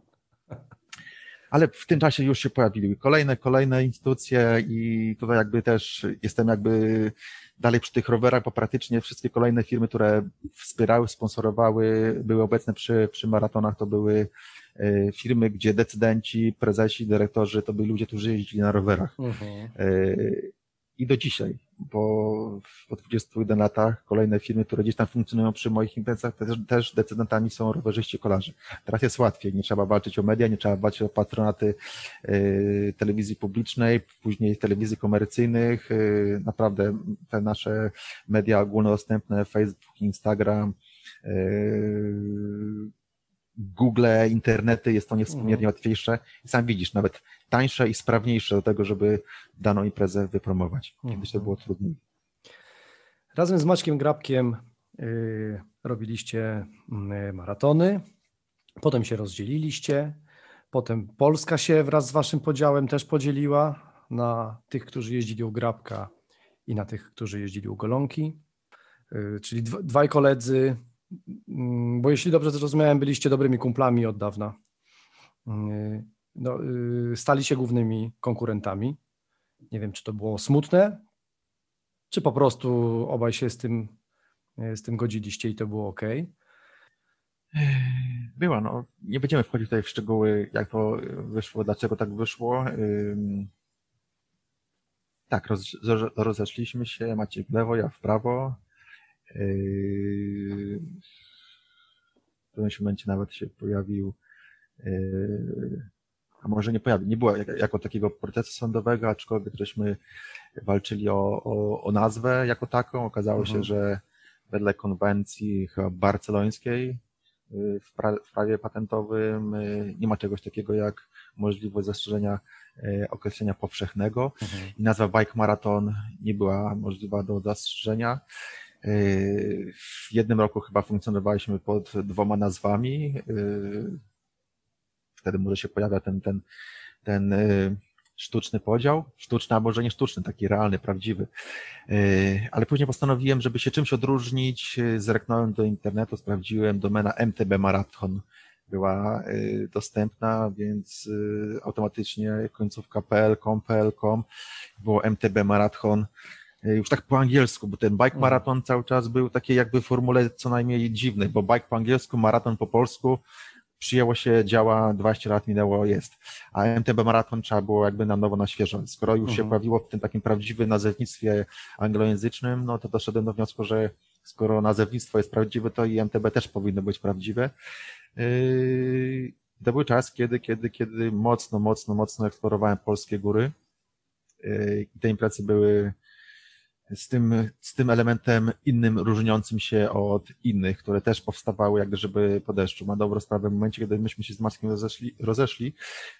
ale w tym czasie już się pojawiły kolejne, kolejne instytucje i tutaj jakby też jestem jakby dalej przy tych rowerach, bo praktycznie wszystkie kolejne firmy, które wspierały, sponsorowały, były obecne przy, przy maratonach, to były e, firmy, gdzie decydenci, prezesi, dyrektorzy to byli ludzie, którzy jeździli na rowerach. Mhm. I do dzisiaj bo po 21 latach kolejne firmy, które gdzieś tam funkcjonują przy moich imprezach, też, też decydentami są rowerzyści kolarze. Teraz jest łatwiej, nie trzeba walczyć o media, nie trzeba walczyć o patronaty y, telewizji publicznej, później telewizji komercyjnych. Y, naprawdę te nasze media ogólnodostępne, Facebook, Instagram, y, Google, internety, jest to niewspółmiernie mhm. łatwiejsze. Sam widzisz, nawet tańsze i sprawniejsze do tego, żeby daną imprezę wypromować. Kiedyś to mhm. było trudniej. Razem z Maćkiem Grabkiem yy, robiliście yy, maratony, potem się rozdzieliliście, potem Polska się wraz z waszym podziałem też podzieliła na tych, którzy jeździli u Grabka i na tych, którzy jeździli u Golonki. Yy, czyli dwaj koledzy bo jeśli dobrze zrozumiałem, byliście dobrymi kumplami od dawna. Mm, no, y, stali się głównymi konkurentami. Nie wiem, czy to było smutne, czy po prostu obaj się z tym, y, z tym godziliście i to było ok. Była, no. Nie będziemy wchodzić tutaj w szczegóły, jak to wyszło, dlaczego tak wyszło. Tak, roz, rozeszliśmy się, macie w lewo, ja w prawo. Yy, w którymś momencie nawet się pojawił, yy, a może nie pojawił, nie było jako takiego procesu sądowego, aczkolwiek żeśmy walczyli o, o, o nazwę jako taką. Okazało mhm. się, że wedle konwencji chyba barcelońskiej yy, w, pra, w prawie patentowym nie ma czegoś takiego jak możliwość zastrzeżenia określenia powszechnego mhm. i nazwa Bike Marathon nie była możliwa do zastrzeżenia. W jednym roku chyba funkcjonowaliśmy pod dwoma nazwami. Wtedy może się pojawia ten, ten, ten y, sztuczny podział. Sztuczny, a może nie sztuczny, taki realny, prawdziwy. Y, ale później postanowiłem, żeby się czymś odróżnić, y, zerknąłem do internetu, sprawdziłem, domena MTB Marathon była dostępna, więc automatycznie końcówka było MTB Marathon. E, już tak po angielsku, bo ten bike mhm. maraton cały czas był takiej jakby formule co najmniej dziwnej, bo bike po angielsku, maraton po polsku, przyjęło się, działa, 20 lat minęło, jest. A MTB maraton trzeba było jakby na nowo, na świeżo. Skoro już się mhm. pojawiło w tym takim prawdziwym nazewnictwie anglojęzycznym, no to doszedłem do wniosku, że skoro nazewnictwo jest prawdziwe, to i MTB też powinno być prawdziwe. Yy, to był czas, kiedy, kiedy, kiedy mocno, mocno, mocno eksplorowałem polskie góry. Yy, I te imprezy były z tym, z tym elementem innym, różniącym się od innych, które też powstawały jak gdyby po deszczu. Ma dobrą sprawę, w momencie, kiedy myśmy się z Mackiem rozeszli, rozeszli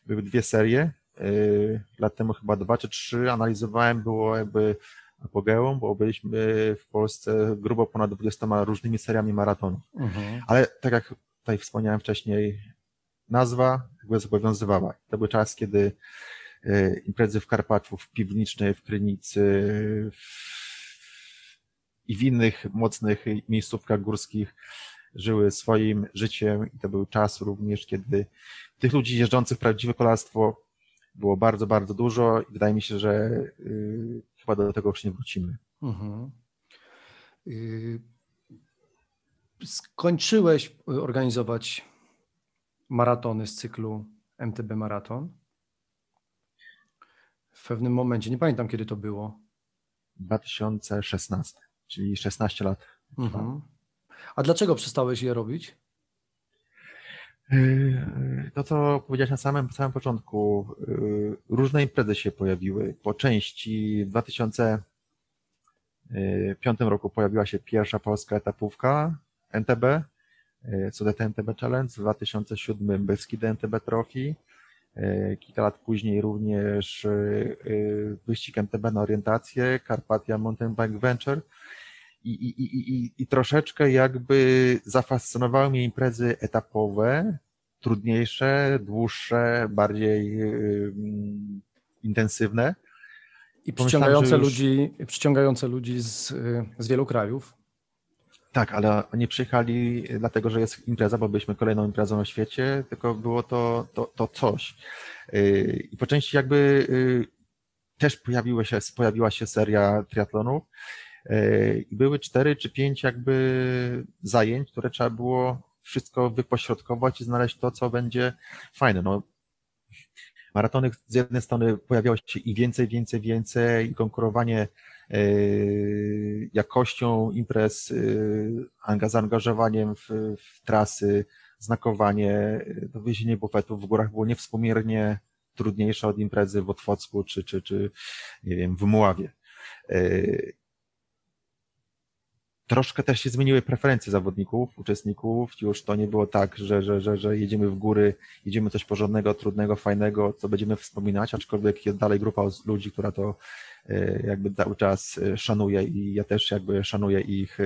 były dwie serie, yy, lat temu chyba dwa czy trzy, analizowałem, było jakby apogeum, bo byliśmy w Polsce grubo ponad 20 różnymi seriami maratonów. Mhm. Ale tak jak tutaj wspomniałem wcześniej, nazwa jakby zobowiązywała. To był czas, kiedy imprezy w Karpaczu, w Piwnicznej, w Krynicy w... i w innych mocnych miejscówkach górskich żyły swoim życiem i to był czas również, kiedy tych ludzi jeżdżących prawdziwe kolarstwo było bardzo, bardzo dużo i wydaje mi się, że y, chyba do tego już nie wrócimy. Mhm. Y, skończyłeś organizować maratony z cyklu MTB Maraton. W pewnym momencie, nie pamiętam kiedy to było. 2016, czyli 16 lat. Mhm. A dlaczego przestałeś je robić? Yy, to, co powiedziałeś na samym, samym początku, yy, różne imprezy się pojawiły. Po części w 2005 roku pojawiła się pierwsza polska etapówka NTB, Sudety NTB Challenge, w 2007 Beskidy NTB Trophy, kilka lat później również wyścig MTB na orientację, Carpathia Mountain Bike Venture i, i, i, i, i troszeczkę jakby zafascynowały mnie imprezy etapowe, trudniejsze, dłuższe, bardziej yy, intensywne. I przyciągające, już... ludzi, przyciągające ludzi z, z wielu krajów. Tak, ale oni przyjechali dlatego, że jest impreza, bo byliśmy kolejną imprezą na świecie, tylko było to, to, to coś. Yy, I po części jakby yy, też pojawiła się, pojawiła się seria triatlonów, i były cztery czy pięć jakby zajęć, które trzeba było wszystko wypośrodkować i znaleźć to, co będzie fajne. No, maratony z jednej strony pojawiało się i więcej, więcej, więcej i konkurowanie yy, jakością imprez, yy, zaangażowaniem w, w trasy, znakowanie, dowiezienie bufetów w górach było niewspółmiernie trudniejsze od imprezy w Otwocku czy, czy, czy nie wiem, w Muławie. Troszkę też się zmieniły preferencje zawodników, uczestników. Już to nie było tak, że, że, że, że jedziemy w góry, jedziemy coś porządnego, trudnego, fajnego, co będziemy wspominać, aczkolwiek jest dalej grupa ludzi, która to e, jakby cały czas e, szanuje i ja też jakby szanuję ich e,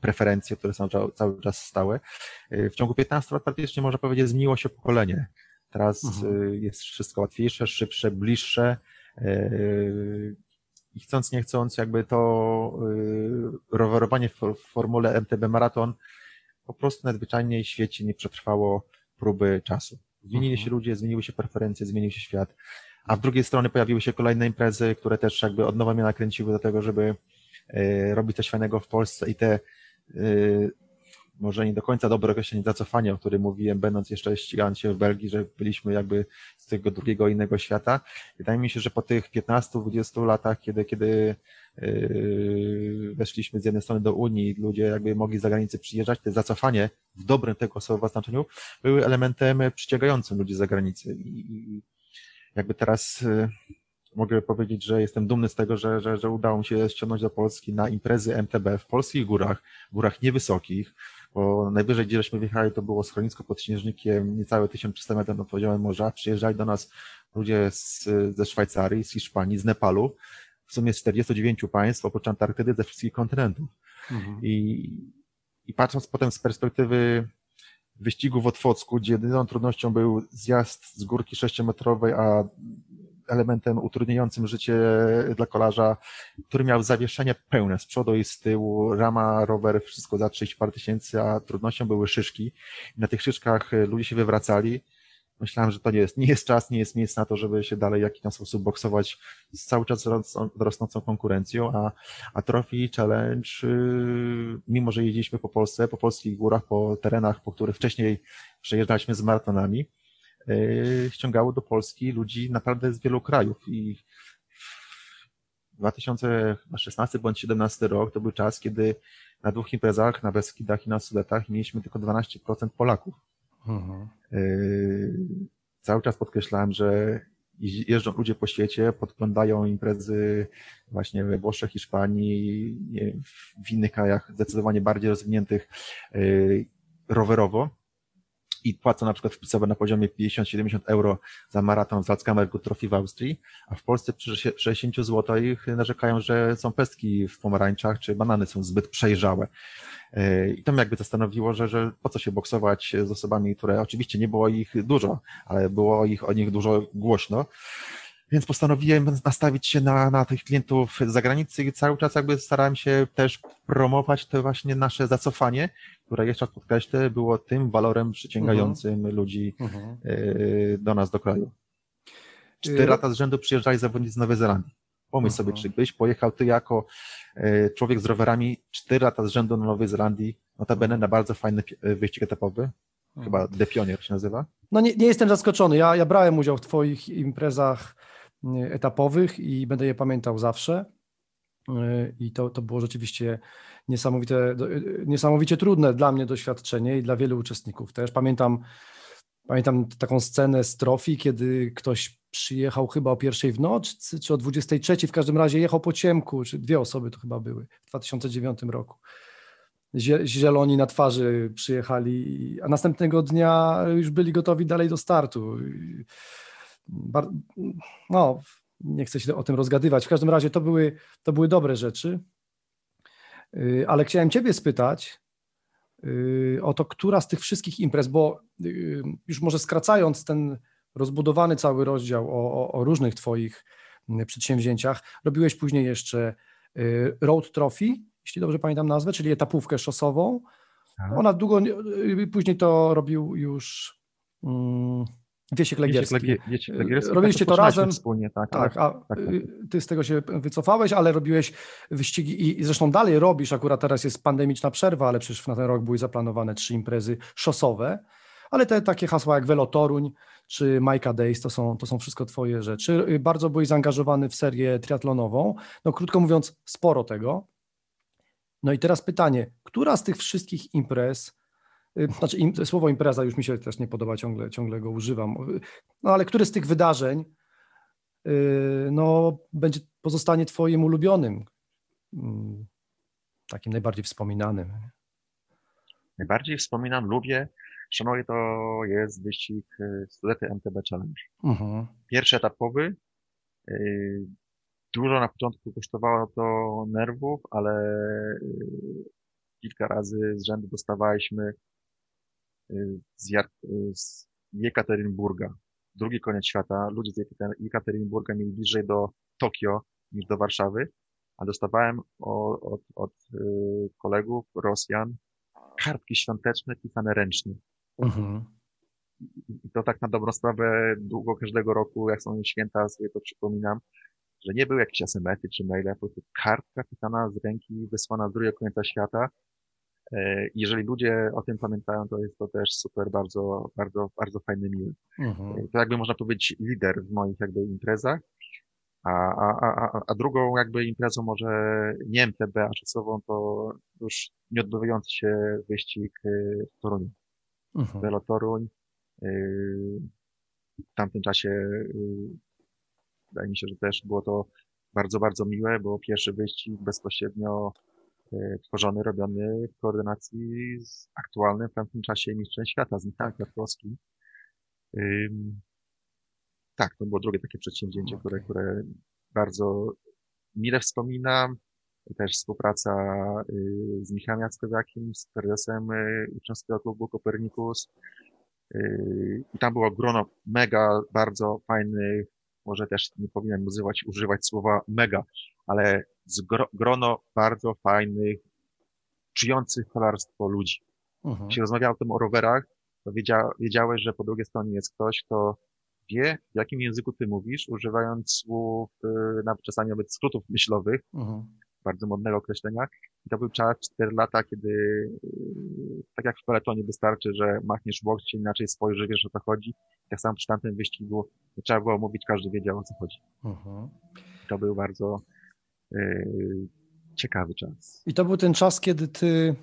preferencje, które są cały czas stałe. W ciągu 15 lat praktycznie można powiedzieć zmieniło się pokolenie. Teraz mhm. jest wszystko łatwiejsze, szybsze, bliższe i chcąc nie chcąc, jakby to yy, rowerowanie w, w formule MTB Maraton po prostu najzwyczajniej w świecie nie przetrwało próby czasu. Zmienili mhm. się ludzie, zmieniły się preferencje, zmienił się świat, a w drugiej strony pojawiły się kolejne imprezy, które też jakby od nowa mnie nakręciły do tego, żeby yy, robić coś fajnego w Polsce i te yy, może nie do końca dobre określenie zacofania, o którym mówiłem, będąc jeszcze ścigając się w Belgii, że byliśmy jakby z tego drugiego innego świata. Wydaje mi się, że po tych 15-20 latach, kiedy, kiedy yy, weszliśmy z jednej strony do Unii, ludzie jakby mogli za granicę przyjeżdżać, to zacofanie w dobrym tego słowa znaczeniu były elementem przyciągającym ludzi za granicę. I jakby teraz yy, mogę powiedzieć, że jestem dumny z tego, że, że, że udało mi się ściągnąć do Polski na imprezy MTB w polskich górach, górach niewysokich, bo najwyżej, gdzie żeśmy wjechali, to było schronisko pod Śnieżnikiem, niecałe 1300 metrów nad poziomem morza. Przyjeżdżali do nas ludzie z, ze Szwajcarii, z Hiszpanii, z Nepalu, w sumie z 49 państw, oprócz Antarktydy, ze wszystkich kontynentów. Mhm. I, I patrząc potem z perspektywy wyścigu w Otwocku, gdzie jedyną trudnością był zjazd z górki sześciometrowej, a elementem utrudniającym życie dla kolarza, który miał zawieszenie pełne z przodu i z tyłu, rama, rower, wszystko za 30 parę tysięcy, a trudnością były szyszki. Na tych szyszkach ludzie się wywracali. Myślałem, że to nie jest, nie jest czas, nie jest miejsce na to, żeby się dalej w jakiś sposób boksować z cały czas rosnącą konkurencją, a, a Trophy Challenge, yy, mimo że jeździliśmy po Polsce, po polskich górach, po terenach, po których wcześniej przejeżdżaliśmy z maratonami, E, ściągało do Polski ludzi naprawdę z wielu krajów i 2016 bądź 2017 rok to był czas, kiedy na dwóch imprezach, na Beskidach i na Sudetach mieliśmy tylko 12% Polaków. Mhm. E, cały czas podkreślałem, że jeżdżą ludzie po świecie, podglądają imprezy właśnie we Włoszech, Hiszpanii, w innych krajach zdecydowanie bardziej rozwiniętych y, rowerowo i płacą na przykład wpisowe na poziomie 50-70 euro za maraton z Alzheimer Trophy w Austrii, a w Polsce przy 60 zł narzekają, że są pestki w pomarańczach, czy banany są zbyt przejrzałe. E, I to mnie jakby zastanowiło, że, że po co się boksować z osobami, które oczywiście nie było ich dużo, ale było ich o nich dużo głośno. Więc postanowiłem nastawić się na, na tych klientów z zagranicy i cały czas jakby starałem się też promować to właśnie nasze zacofanie, które jeszcze raz podkreślę, było tym walorem przyciągającym mhm. ludzi uh -huh. do nas, do kraju. Cztery y lata z rzędu przyjeżdżali zawodnicy z Nowej Zelandii. Pomyśl sobie, mhm. czy byś pojechał ty jako e, człowiek z rowerami cztery lata z rzędu na Nowej Zelandii, notabene na bardzo fajny wyścig etapowy, chyba mhm. The Pionier się nazywa? No nie, nie jestem zaskoczony. Ja, ja brałem udział w twoich imprezach etapowych i będę je pamiętał zawsze. E, I to, to było rzeczywiście niesamowite, e, niesamowicie trudne dla mnie doświadczenie i dla wielu uczestników też. Pamiętam, pamiętam taką scenę z trofii, kiedy ktoś przyjechał chyba o pierwszej w nocy, czy o 23, w każdym razie jechał po ciemku, czy dwie osoby to chyba były w 2009 roku. Zieloni na twarzy przyjechali, a następnego dnia już byli gotowi dalej do startu no, nie chcę się o tym rozgadywać. W każdym razie to były, to były dobre rzeczy. Y, ale chciałem Ciebie spytać y, o to, która z tych wszystkich imprez, bo y, już może skracając ten rozbudowany cały rozdział o, o, o różnych Twoich przedsięwzięciach, robiłeś później jeszcze Road Trophy, jeśli dobrze pamiętam nazwę, czyli etapówkę szosową. Tak. Ona długo, później to robił już. Um, Wiesiek Legierski. Wiesiek Legierski. Robiliście to razem. Wspólnie, tak. Tak, a tak, tak. ty z tego się wycofałeś, ale robiłeś wyścigi i zresztą dalej robisz, akurat teraz jest pandemiczna przerwa, ale przecież na ten rok były zaplanowane trzy imprezy szosowe, ale te takie hasła jak Velotoruń czy Majka Days to są, to są wszystko twoje rzeczy. Bardzo byłeś zaangażowany w serię triatlonową, no krótko mówiąc sporo tego. No i teraz pytanie, która z tych wszystkich imprez Y, znaczy im, słowo impreza już mi się też nie podoba, ciągle, ciągle go używam. No ale który z tych wydarzeń y, no, będzie, pozostanie twoim ulubionym, mm, takim najbardziej wspominanym? Najbardziej wspominam, lubię, szanuję, to jest wyścig y, Studety MTB Challenge. Mhm. Pierwszy etapowy, dużo na początku kosztowało to nerwów, ale kilka razy z rzędu dostawaliśmy z, Jak z Jekaterynburga, drugi koniec świata. Ludzie z Jekaterynburga mieli bliżej do Tokio niż do Warszawy, a dostawałem od, od, od kolegów Rosjan kartki świąteczne pisane ręcznie. Mhm. I to tak na dobrą sprawę długo każdego roku, jak są święta, sobie to przypominam, że nie były jakieś asemety czy maile, po prostu kartka pisana z ręki, wysłana z drugiego końca świata, jeżeli ludzie o tym pamiętają, to jest to też super, bardzo, bardzo, bardzo fajny, miły. Mhm. E, to jakby można powiedzieć lider w moich jakby imprezach. A, a, a, a drugą jakby imprezą może nie MTB, a czasową to już nieodbywający się wyścig e, w Toruniu. Mhm. Velo Toruń. W tamtym czasie wydaje mi się, że też było to bardzo, bardzo miłe, bo pierwszy wyścig bezpośrednio E, tworzony, robiony w koordynacji z aktualnym w tamtym czasie mistrzem świata, z Michałem tak. Kwiatkowskim. Tak, to było drugie takie przedsięwzięcie, okay. które, które bardzo mile wspominam. Też współpraca y, z Michałem Jackowiakiem, z prezesem y, Uczniowskiego Klubu Kopernikus. Y, I tam było grono mega, bardzo fajnych, może też nie powinienem używać, używać słowa mega, ale z grono bardzo fajnych, czujących kolarstwo ludzi. Mhm. Jeśli rozmawiał o tym o rowerach, to wiedzia, wiedziałeś, że po drugiej stronie jest ktoś, kto wie, w jakim języku ty mówisz, używając słów, y, nawet czasami nawet skrótów myślowych, mhm. bardzo modnego określenia. I to był czas 4 lata, kiedy y, tak jak w peletonie wystarczy, że machniesz łokcie, inaczej spojrzy, wiesz o co chodzi. Tak samo przy tamtym wyścigu trzeba było mówić, każdy wiedział o co chodzi. Mhm. To był bardzo, ciekawy czas. I to był ten czas, kiedy ty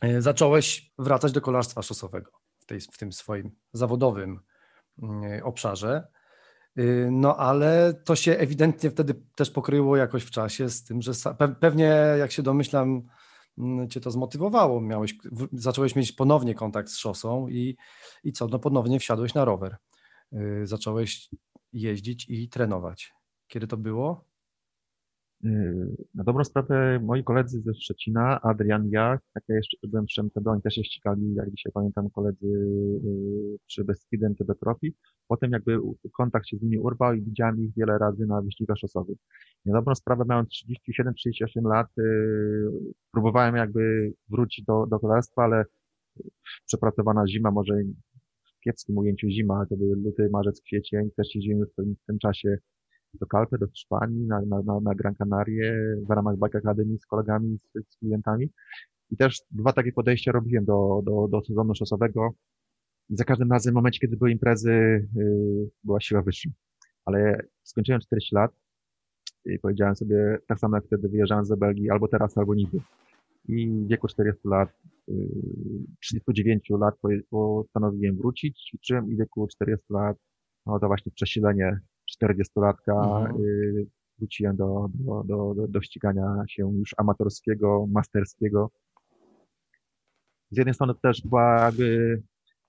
e, zacząłeś wracać do kolarstwa szosowego w, tej, w tym swoim zawodowym mm, obszarze. Y, no ale to się ewidentnie wtedy też pokryło jakoś w czasie z tym, że pewnie jak się domyślam, mm, cię to zmotywowało. Miałeś, zacząłeś mieć ponownie kontakt z szosą i, i co? No ponownie wsiadłeś na rower. Zacząłeś jeździć i trenować. Kiedy to było? Yy, na dobrą sprawę moi koledzy ze Szczecina, Adrian, ja, jak ja jeszcze byłem przy MTB, oni też się ścigali, jak dzisiaj pamiętam, koledzy yy, przy Beskidem TB Trophy. Potem jakby kontakt się z nimi urwał i widziałem ich wiele razy na wyścigach szosowych. Na dobrą sprawę miałem 37-38 lat, yy, próbowałem jakby wrócić do, do kolarstwa, ale przepracowana zima, może w kiepskim ujęciu zima, to był luty, marzec, kwiecień, też jeździłem w tym, w tym czasie do Kalpy, do Hiszpanii, na, na, na Gran Canaria w ramach Bike Academy z kolegami, z, z klientami. I też dwa takie podejścia robiłem do, do, do sezonu szosowego. I za każdym razem w momencie, kiedy były imprezy, yy, była siła wyższa. Ale skończyłem 40 lat i powiedziałem sobie, tak samo jak wtedy wyjeżdżałem z Belgii, albo teraz, albo nigdy. I w wieku 40 lat, yy, 39 lat postanowiłem wrócić, ćwiczyłem i w wieku 40 lat, no to właśnie przesilenie 40-latka mhm. Y, wróciłem do, do, do, do, ścigania się już amatorskiego, masterskiego. Z jednej strony to też była jakby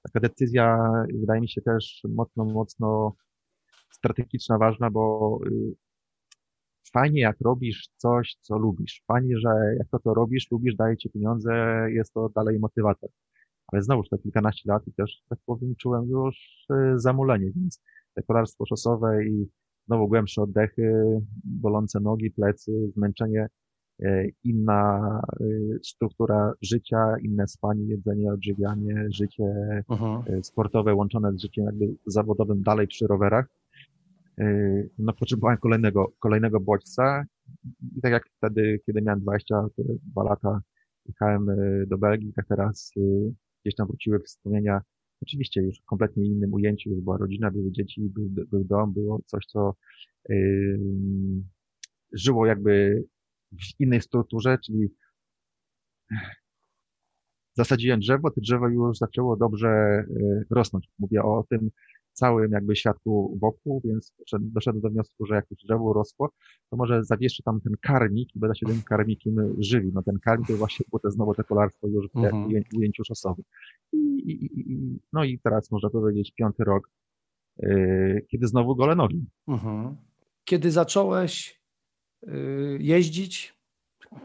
taka decyzja, wydaje mi się też mocno, mocno strategiczna, ważna, bo y, fajnie jak robisz coś, co lubisz. Fajnie, że jak to, co robisz, lubisz, daje ci pieniądze, jest to dalej motywator. Ale znowuż te kilkanaście lat i też, tak powiem, czułem już y, zamulenie, więc kolarstwo szosowe i znowu głębsze oddechy, bolące nogi, plecy, zmęczenie, e, inna e, struktura życia, inne spanie, jedzenie, odżywianie, życie Aha. E, sportowe łączone z życiem jakby zawodowym dalej przy rowerach. No potrzebowałem kolejnego, kolejnego bodźca i tak jak wtedy, kiedy miałem 22 lata, jechałem do Belgii, tak teraz gdzieś tam wróciły wspomnienia Oczywiście już w kompletnie innym ujęciu, już była rodzina, były dzieci, był, był dom, było coś, co yy, żyło jakby w innej strukturze, czyli zasadziłem drzewo, to drzewo już zaczęło dobrze yy, rosnąć. Mówię o tym całym jakby świadku wokół, więc doszedłem do wniosku, że jak już drzewo rosło, to może zawieszę tam ten karmik i będę się tym karmikiem żywił. No ten karmik to właśnie było to znowu te kolarstwo już w mhm. ujęciu szosowym. I, i, i, no i teraz można powiedzieć piąty rok, yy, kiedy znowu gole nogi. Mhm. Kiedy zacząłeś yy, jeździć,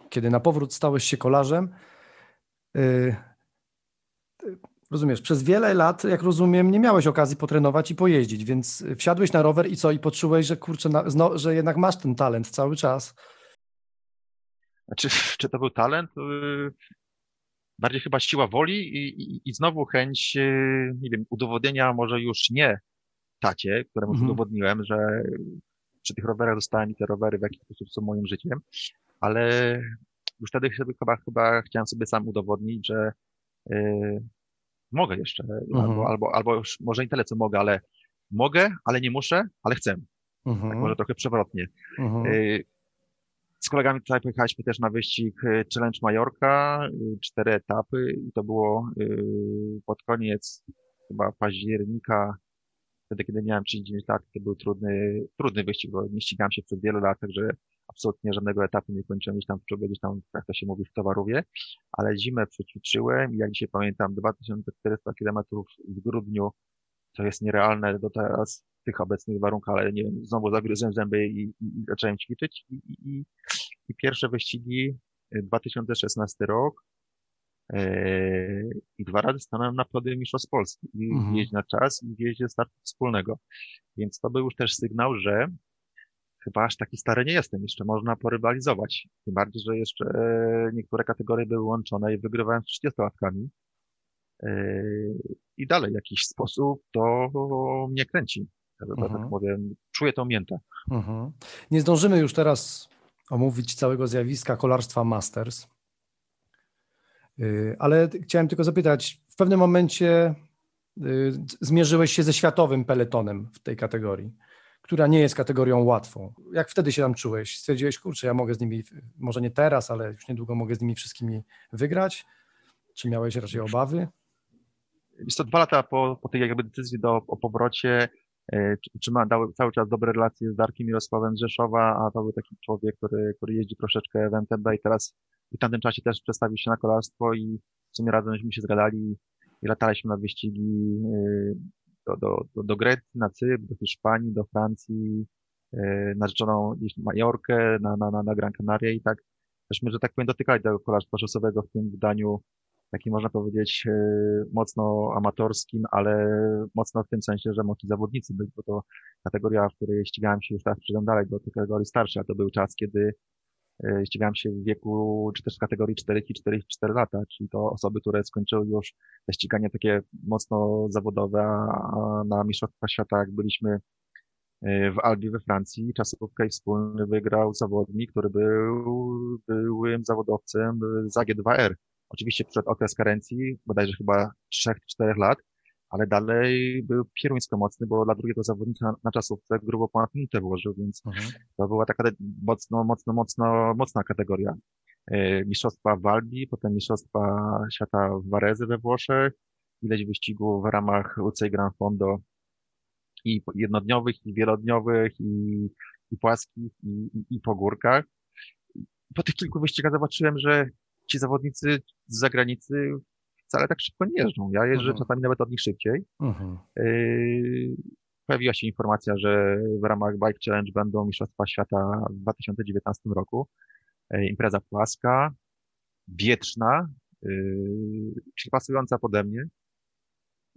kiedy na powrót stałeś się kolarzem, yy, Rozumiesz, przez wiele lat, jak rozumiem, nie miałeś okazji potrenować i pojeździć, więc wsiadłeś na rower i co? I poczułeś, że kurczę, no, że jednak masz ten talent cały czas. Znaczy, czy to był talent? Y, bardziej chyba siła woli i, i, i znowu chęć, y, nie wiem, udowodnienia może już nie tacie, któremu mhm. udowodniłem, że przy tych rowerach dostałem i te rowery w jakiś sposób są moim życiem, ale już wtedy chyba, chyba chciałem sobie sam udowodnić, że yy, mogę jeszcze, mhm. albo, albo, albo już może nie tyle, co mogę, ale mogę, ale nie muszę, ale chcę. Mhm. Tak może trochę przewrotnie. Mhm. Y, z kolegami tutaj pojechaliśmy też na wyścig y, Challenge Majorka, y, cztery etapy i to było pod koniec chyba października, wtedy kiedy miałem 39 lat, to był trudny, trudny wyścig, bo nie ścigałem się przez wiele lat, także absolutnie żadnego etapu nie kończyłem gdzieś tam czołgu, gdzieś tam, jak to się mówi, w towarowie, ale zimę przećwiczyłem i jak dzisiaj pamiętam, 2400 km w grudniu, to jest nierealne do teraz w tych obecnych warunkach, ale nie wiem, znowu zagryzłem zęby i, i, i zacząłem ćwiczyć i, i, i pierwsze wyścigi 2016 y, rok, yy, i dwa razy stanąłem na podium Mistrzostw Polski i mhm. na czas i w jeździe startu wspólnego. Więc to był już też sygnał, że chyba aż taki stary nie jestem, jeszcze można porywalizować. Tym bardziej, że jeszcze e, niektóre kategorie były łączone i wygrywałem z 30-latkami. E, I dalej w jakiś sposób to mnie kręci. Tak mhm. mówię, czuję to miętę. Mhm. Nie zdążymy już teraz omówić całego zjawiska kolarstwa Masters, e, ale chciałem tylko zapytać, w pewnym momencie zmierzyłeś się ze światowym peletonem w tej kategorii która nie jest kategorią łatwą. Jak wtedy się tam czułeś? Stwierdziłeś, kurczę, ja mogę z nimi, może nie teraz, ale już niedługo mogę z nimi wszystkimi wygrać? Czy miałeś raczej obawy? Jest to dwa lata po, po tej jakby decyzji do, o powrocie, czy, czy ma cały czas dobre relacje z Darkiem Mirosławem z Rzeszowa, a to był taki człowiek, który, który jeździ troszeczkę w MTB i teraz w tamtym czasie też przestawił się na kolarstwo i w sumie razem żeśmy się zgadali i lataliśmy na wyścigi do, do, do, do Grecji, na Cypr, do Hiszpanii, do Francji, narzeczoną gdzieś Majorkę, na, na, na, na Gran Canaria i tak żeśmy, że tak powiem, dotykali tego kolarstwa szosowego w tym wydaniu takim można powiedzieć e, mocno amatorskim, ale mocno w tym sensie, że mogli zawodnicy być, bo to kategoria, w której ścigałem się już teraz przejdę dalej do tej kategorii starszej, a to był czas, kiedy e, ścigałem się w wieku, czy też w kategorii 4-4 lata, czyli to osoby, które skończyły już te ścigania takie mocno zawodowe, a na Mistrzostwach Świata, jak byliśmy e, w Albii we Francji, czasówkę i wspólny wygrał zawodnik, który był byłym zawodowcem z AG2R, Oczywiście przed okres karencji, bodajże chyba 3-4 lat, ale dalej był pieruńsko mocny, bo dla drugiego zawodnika na, na czasówce grubo ponad minutę włożył, więc mhm. to była taka mocno, mocno, mocno, mocna kategoria. E, mistrzostwa w Albi, potem Mistrzostwa Świata w Varese we Włoszech, ileś wyścigów w ramach UCI Gran Fondo i jednodniowych, i wielodniowych, i, i płaskich, i, i, i po górkach. Po tych kilku wyścigach zobaczyłem, że ci zawodnicy z zagranicy wcale tak szybko nie jeżdżą. Ja jeżdżę uh-huh. czasami nawet od nich szybciej. Uh-huh. Yy, pojawiła się informacja, że w ramach Bike Challenge będą Mistrzostwa Świata w 2019 roku. Yy, impreza płaska, wietrzna, yy, czyli pasująca pode mnie.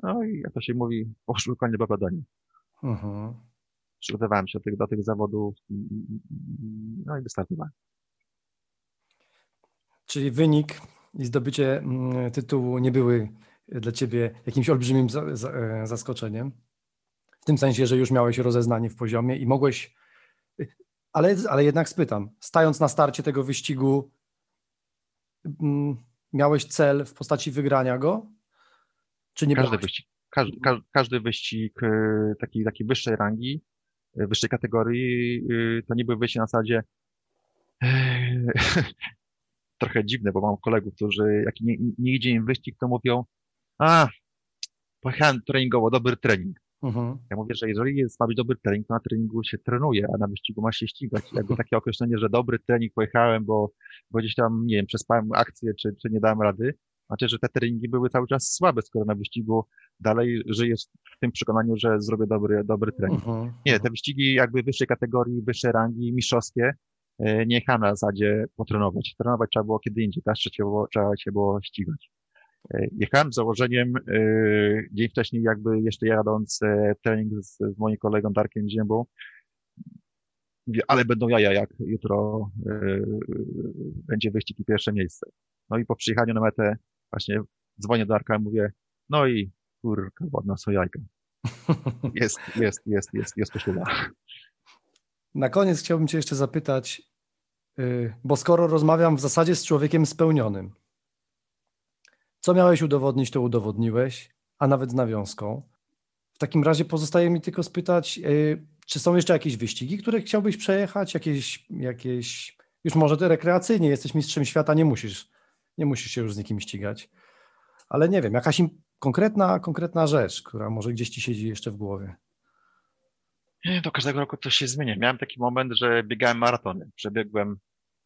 No i jak to się mówi, poszły konie badonie. Uh-huh. Przygotowałem się do tych, do tych zawodów no i wystartowałem. Czyli wynik i zdobycie mm, tytułu nie były dla ciebie jakimś olbrzymim e, zaskoczeniem. W tym sensie, że już miałeś rozeznanie w poziomie i mogłeś. Ale, ale jednak spytam, stając na starcie tego wyścigu, mm, miałeś cel w postaci wygrania go? Czy nie każdy wyścig, każdy, każdy wyścig e, takiej, takiej wyższej rangi, e, wyższej kategorii, to nie był wyścig na zasadzie (laughs) trochę dziwne, bo mam kolegów, którzy jak nie, nie idzie im wyścig, to mówią, a, pojechałem treningowo, dobry trening. Uh-huh. Ja mówię, że jeżeli jest, ma być dobry trening, to na treningu się trenuje, a na wyścigu ma się ścigać. Jakby takie określenie, że dobry trening pojechałem, bo, bo gdzieś tam, nie wiem, przespałem akcję, czy, czy nie dałem rady, znaczy, że te treningi były cały czas słabe, skoro na wyścigu dalej żyjesz w tym przekonaniu, że zrobię dobry, dobry trening. Uh-huh. Nie, te wyścigi jakby wyższej kategorii, wyższej rangi, mistrzowskie, nie jechałem na zasadzie potrenować. Trenować trzeba było kiedy indziej, teraz trzeba, było, trzeba się było ścigać. E, jechałem z założeniem e, dzień wcześniej, jakby jeszcze jadąc trening z, z moim kolegą Darkiem Ziębą, ale będą jaja, jak jutro będzie wyścig i pierwsze miejsce. No i po przyjechaniu na metę właśnie dzwonię do Darka i mówię, no i kurka, ładna sojajka. (laughs) Jest, jest, jest, jest, jest koszula. Na koniec chciałbym Cię jeszcze zapytać, bo skoro rozmawiam w zasadzie z człowiekiem spełnionym, co miałeś udowodnić, to udowodniłeś, a nawet z nawiązką. W takim razie pozostaje mi tylko spytać, y, czy są jeszcze jakieś wyścigi, które chciałbyś przejechać? Jakieś, jakieś już może te rekreacyjnie, jesteś mistrzem świata, nie musisz, nie musisz się już z nikim ścigać. Ale nie wiem, jakaś konkretna, konkretna rzecz, która może gdzieś ci siedzi jeszcze w głowie. Do każdego roku to się zmienia. Miałem taki moment, że biegałem maratony. Przebiegłem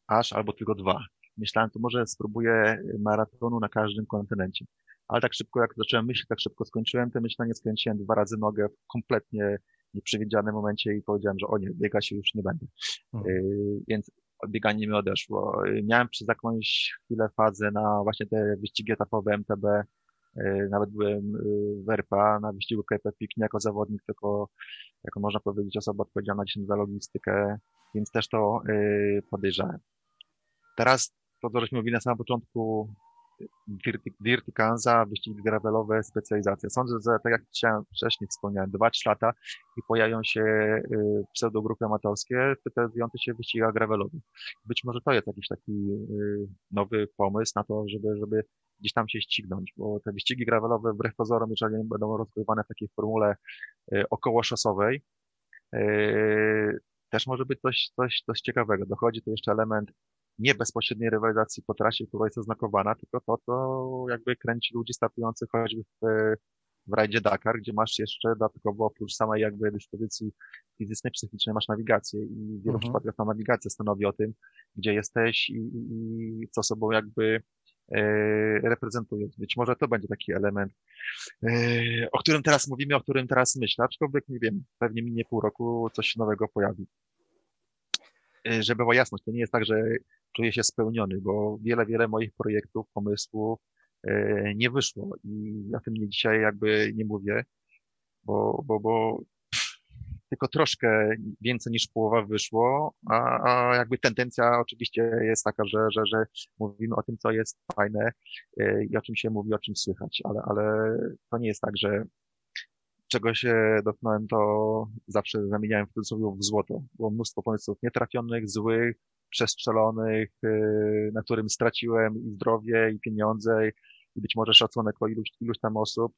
aż albo tylko dwa. Myślałem, to może spróbuję maratonu na każdym kontynencie. Ale tak szybko, jak zacząłem myśleć, tak szybko skończyłem te myślenie, skręciłem dwa razy nogę w kompletnie nieprzewidzianym momencie i powiedziałem, że o nie, biega się już nie będę. Mhm. Yy, więc bieganie mi odeszło. Miałem przez jakąś chwilę fazę na właśnie te wyścigi etapowe MTB, nawet byłem e, w RPA na wyścigu KPPIK nie jako zawodnik, tylko jako można powiedzieć osoba odpowiedzialna za logistykę, więc też to e, podejrzałem. Teraz to, co żeśmy mówili na samym początku, Dirty Kanza, wyścigi gravelowe, specjalizacja. Sądzę, że tak jak wcześniej wspomniałem, 2-3 lata i pojawią się pseudogrupy amatorskie specjalizujące się w wyścigach gravelowych. Być może to jest jakiś taki nowy pomysł na to, żeby, żeby gdzieś tam się ścignąć, bo te wyścigi gravelowe wbrew pozorom, jeżeli będą rozgrywane w takiej formule e, około szosowej, e, też może być coś, coś, coś ciekawego. Dochodzi tu jeszcze element nie bezpośredniej rywalizacji po trasie, która jest oznakowana, tylko to, to jakby kręci ludzi startujących choćby w, w rajdzie Dakar, gdzie masz jeszcze dodatkowo oprócz samej jakby dyspozycji fizycznej, psychicznej masz nawigację i w wielu Mhm. przypadkach ta nawigacja stanowi o tym, gdzie jesteś i, i, i co sobą jakby e, reprezentujesz. Być może to będzie taki element, e, o którym teraz mówimy, o którym teraz myślę, aczkolwiek nie wiem, pewnie minie pół roku, coś nowego pojawi. E, Żeby była jasność, to nie jest tak, że czuję się spełniony, bo wiele, wiele moich projektów, pomysłów nie wyszło i o tym nie dzisiaj jakby nie mówię, bo, bo, bo tylko troszkę więcej niż połowa wyszło, a, a jakby tendencja oczywiście jest taka, że, że, że mówimy o tym, co jest fajne e, i o czym się mówi, o czym słychać, ale, ale to nie jest tak, że czego się dotknąłem, to zawsze zamieniałem w cudzysłowie w złoto. Było mnóstwo pomysłów nietrafionych, złych, przestrzelonych, e, na którym straciłem i zdrowie, i pieniądze, i być może szacunek o iluś, iluś tam osób.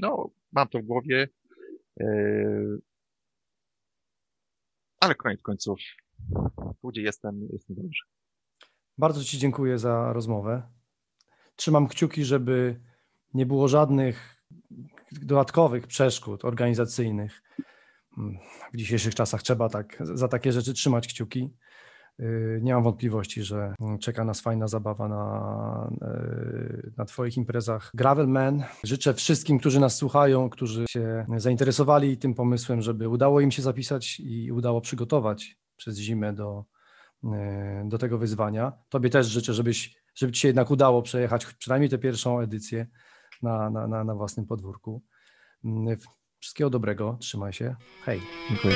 No, mam to w głowie, Ale koniec końców, tu gdzie jestem, jestem dobrze. Bardzo Ci dziękuję za rozmowę. Trzymam kciuki, żeby nie było żadnych dodatkowych przeszkód organizacyjnych. W dzisiejszych czasach trzeba tak, za takie rzeczy trzymać kciuki. Yy, Nie mam wątpliwości, że czeka nas fajna zabawa na, yy, na Twoich imprezach. Gravelman. Życzę wszystkim, którzy nas słuchają, którzy się zainteresowali tym pomysłem, żeby udało im się zapisać i udało przygotować przez zimę do, yy, do tego wyzwania. Tobie też życzę, żebyś, żeby Ci się jednak udało przejechać przynajmniej tę pierwszą edycję na, na, na, na własnym podwórku. Wszystkiego dobrego, trzymaj się. Hej. Dziękuję.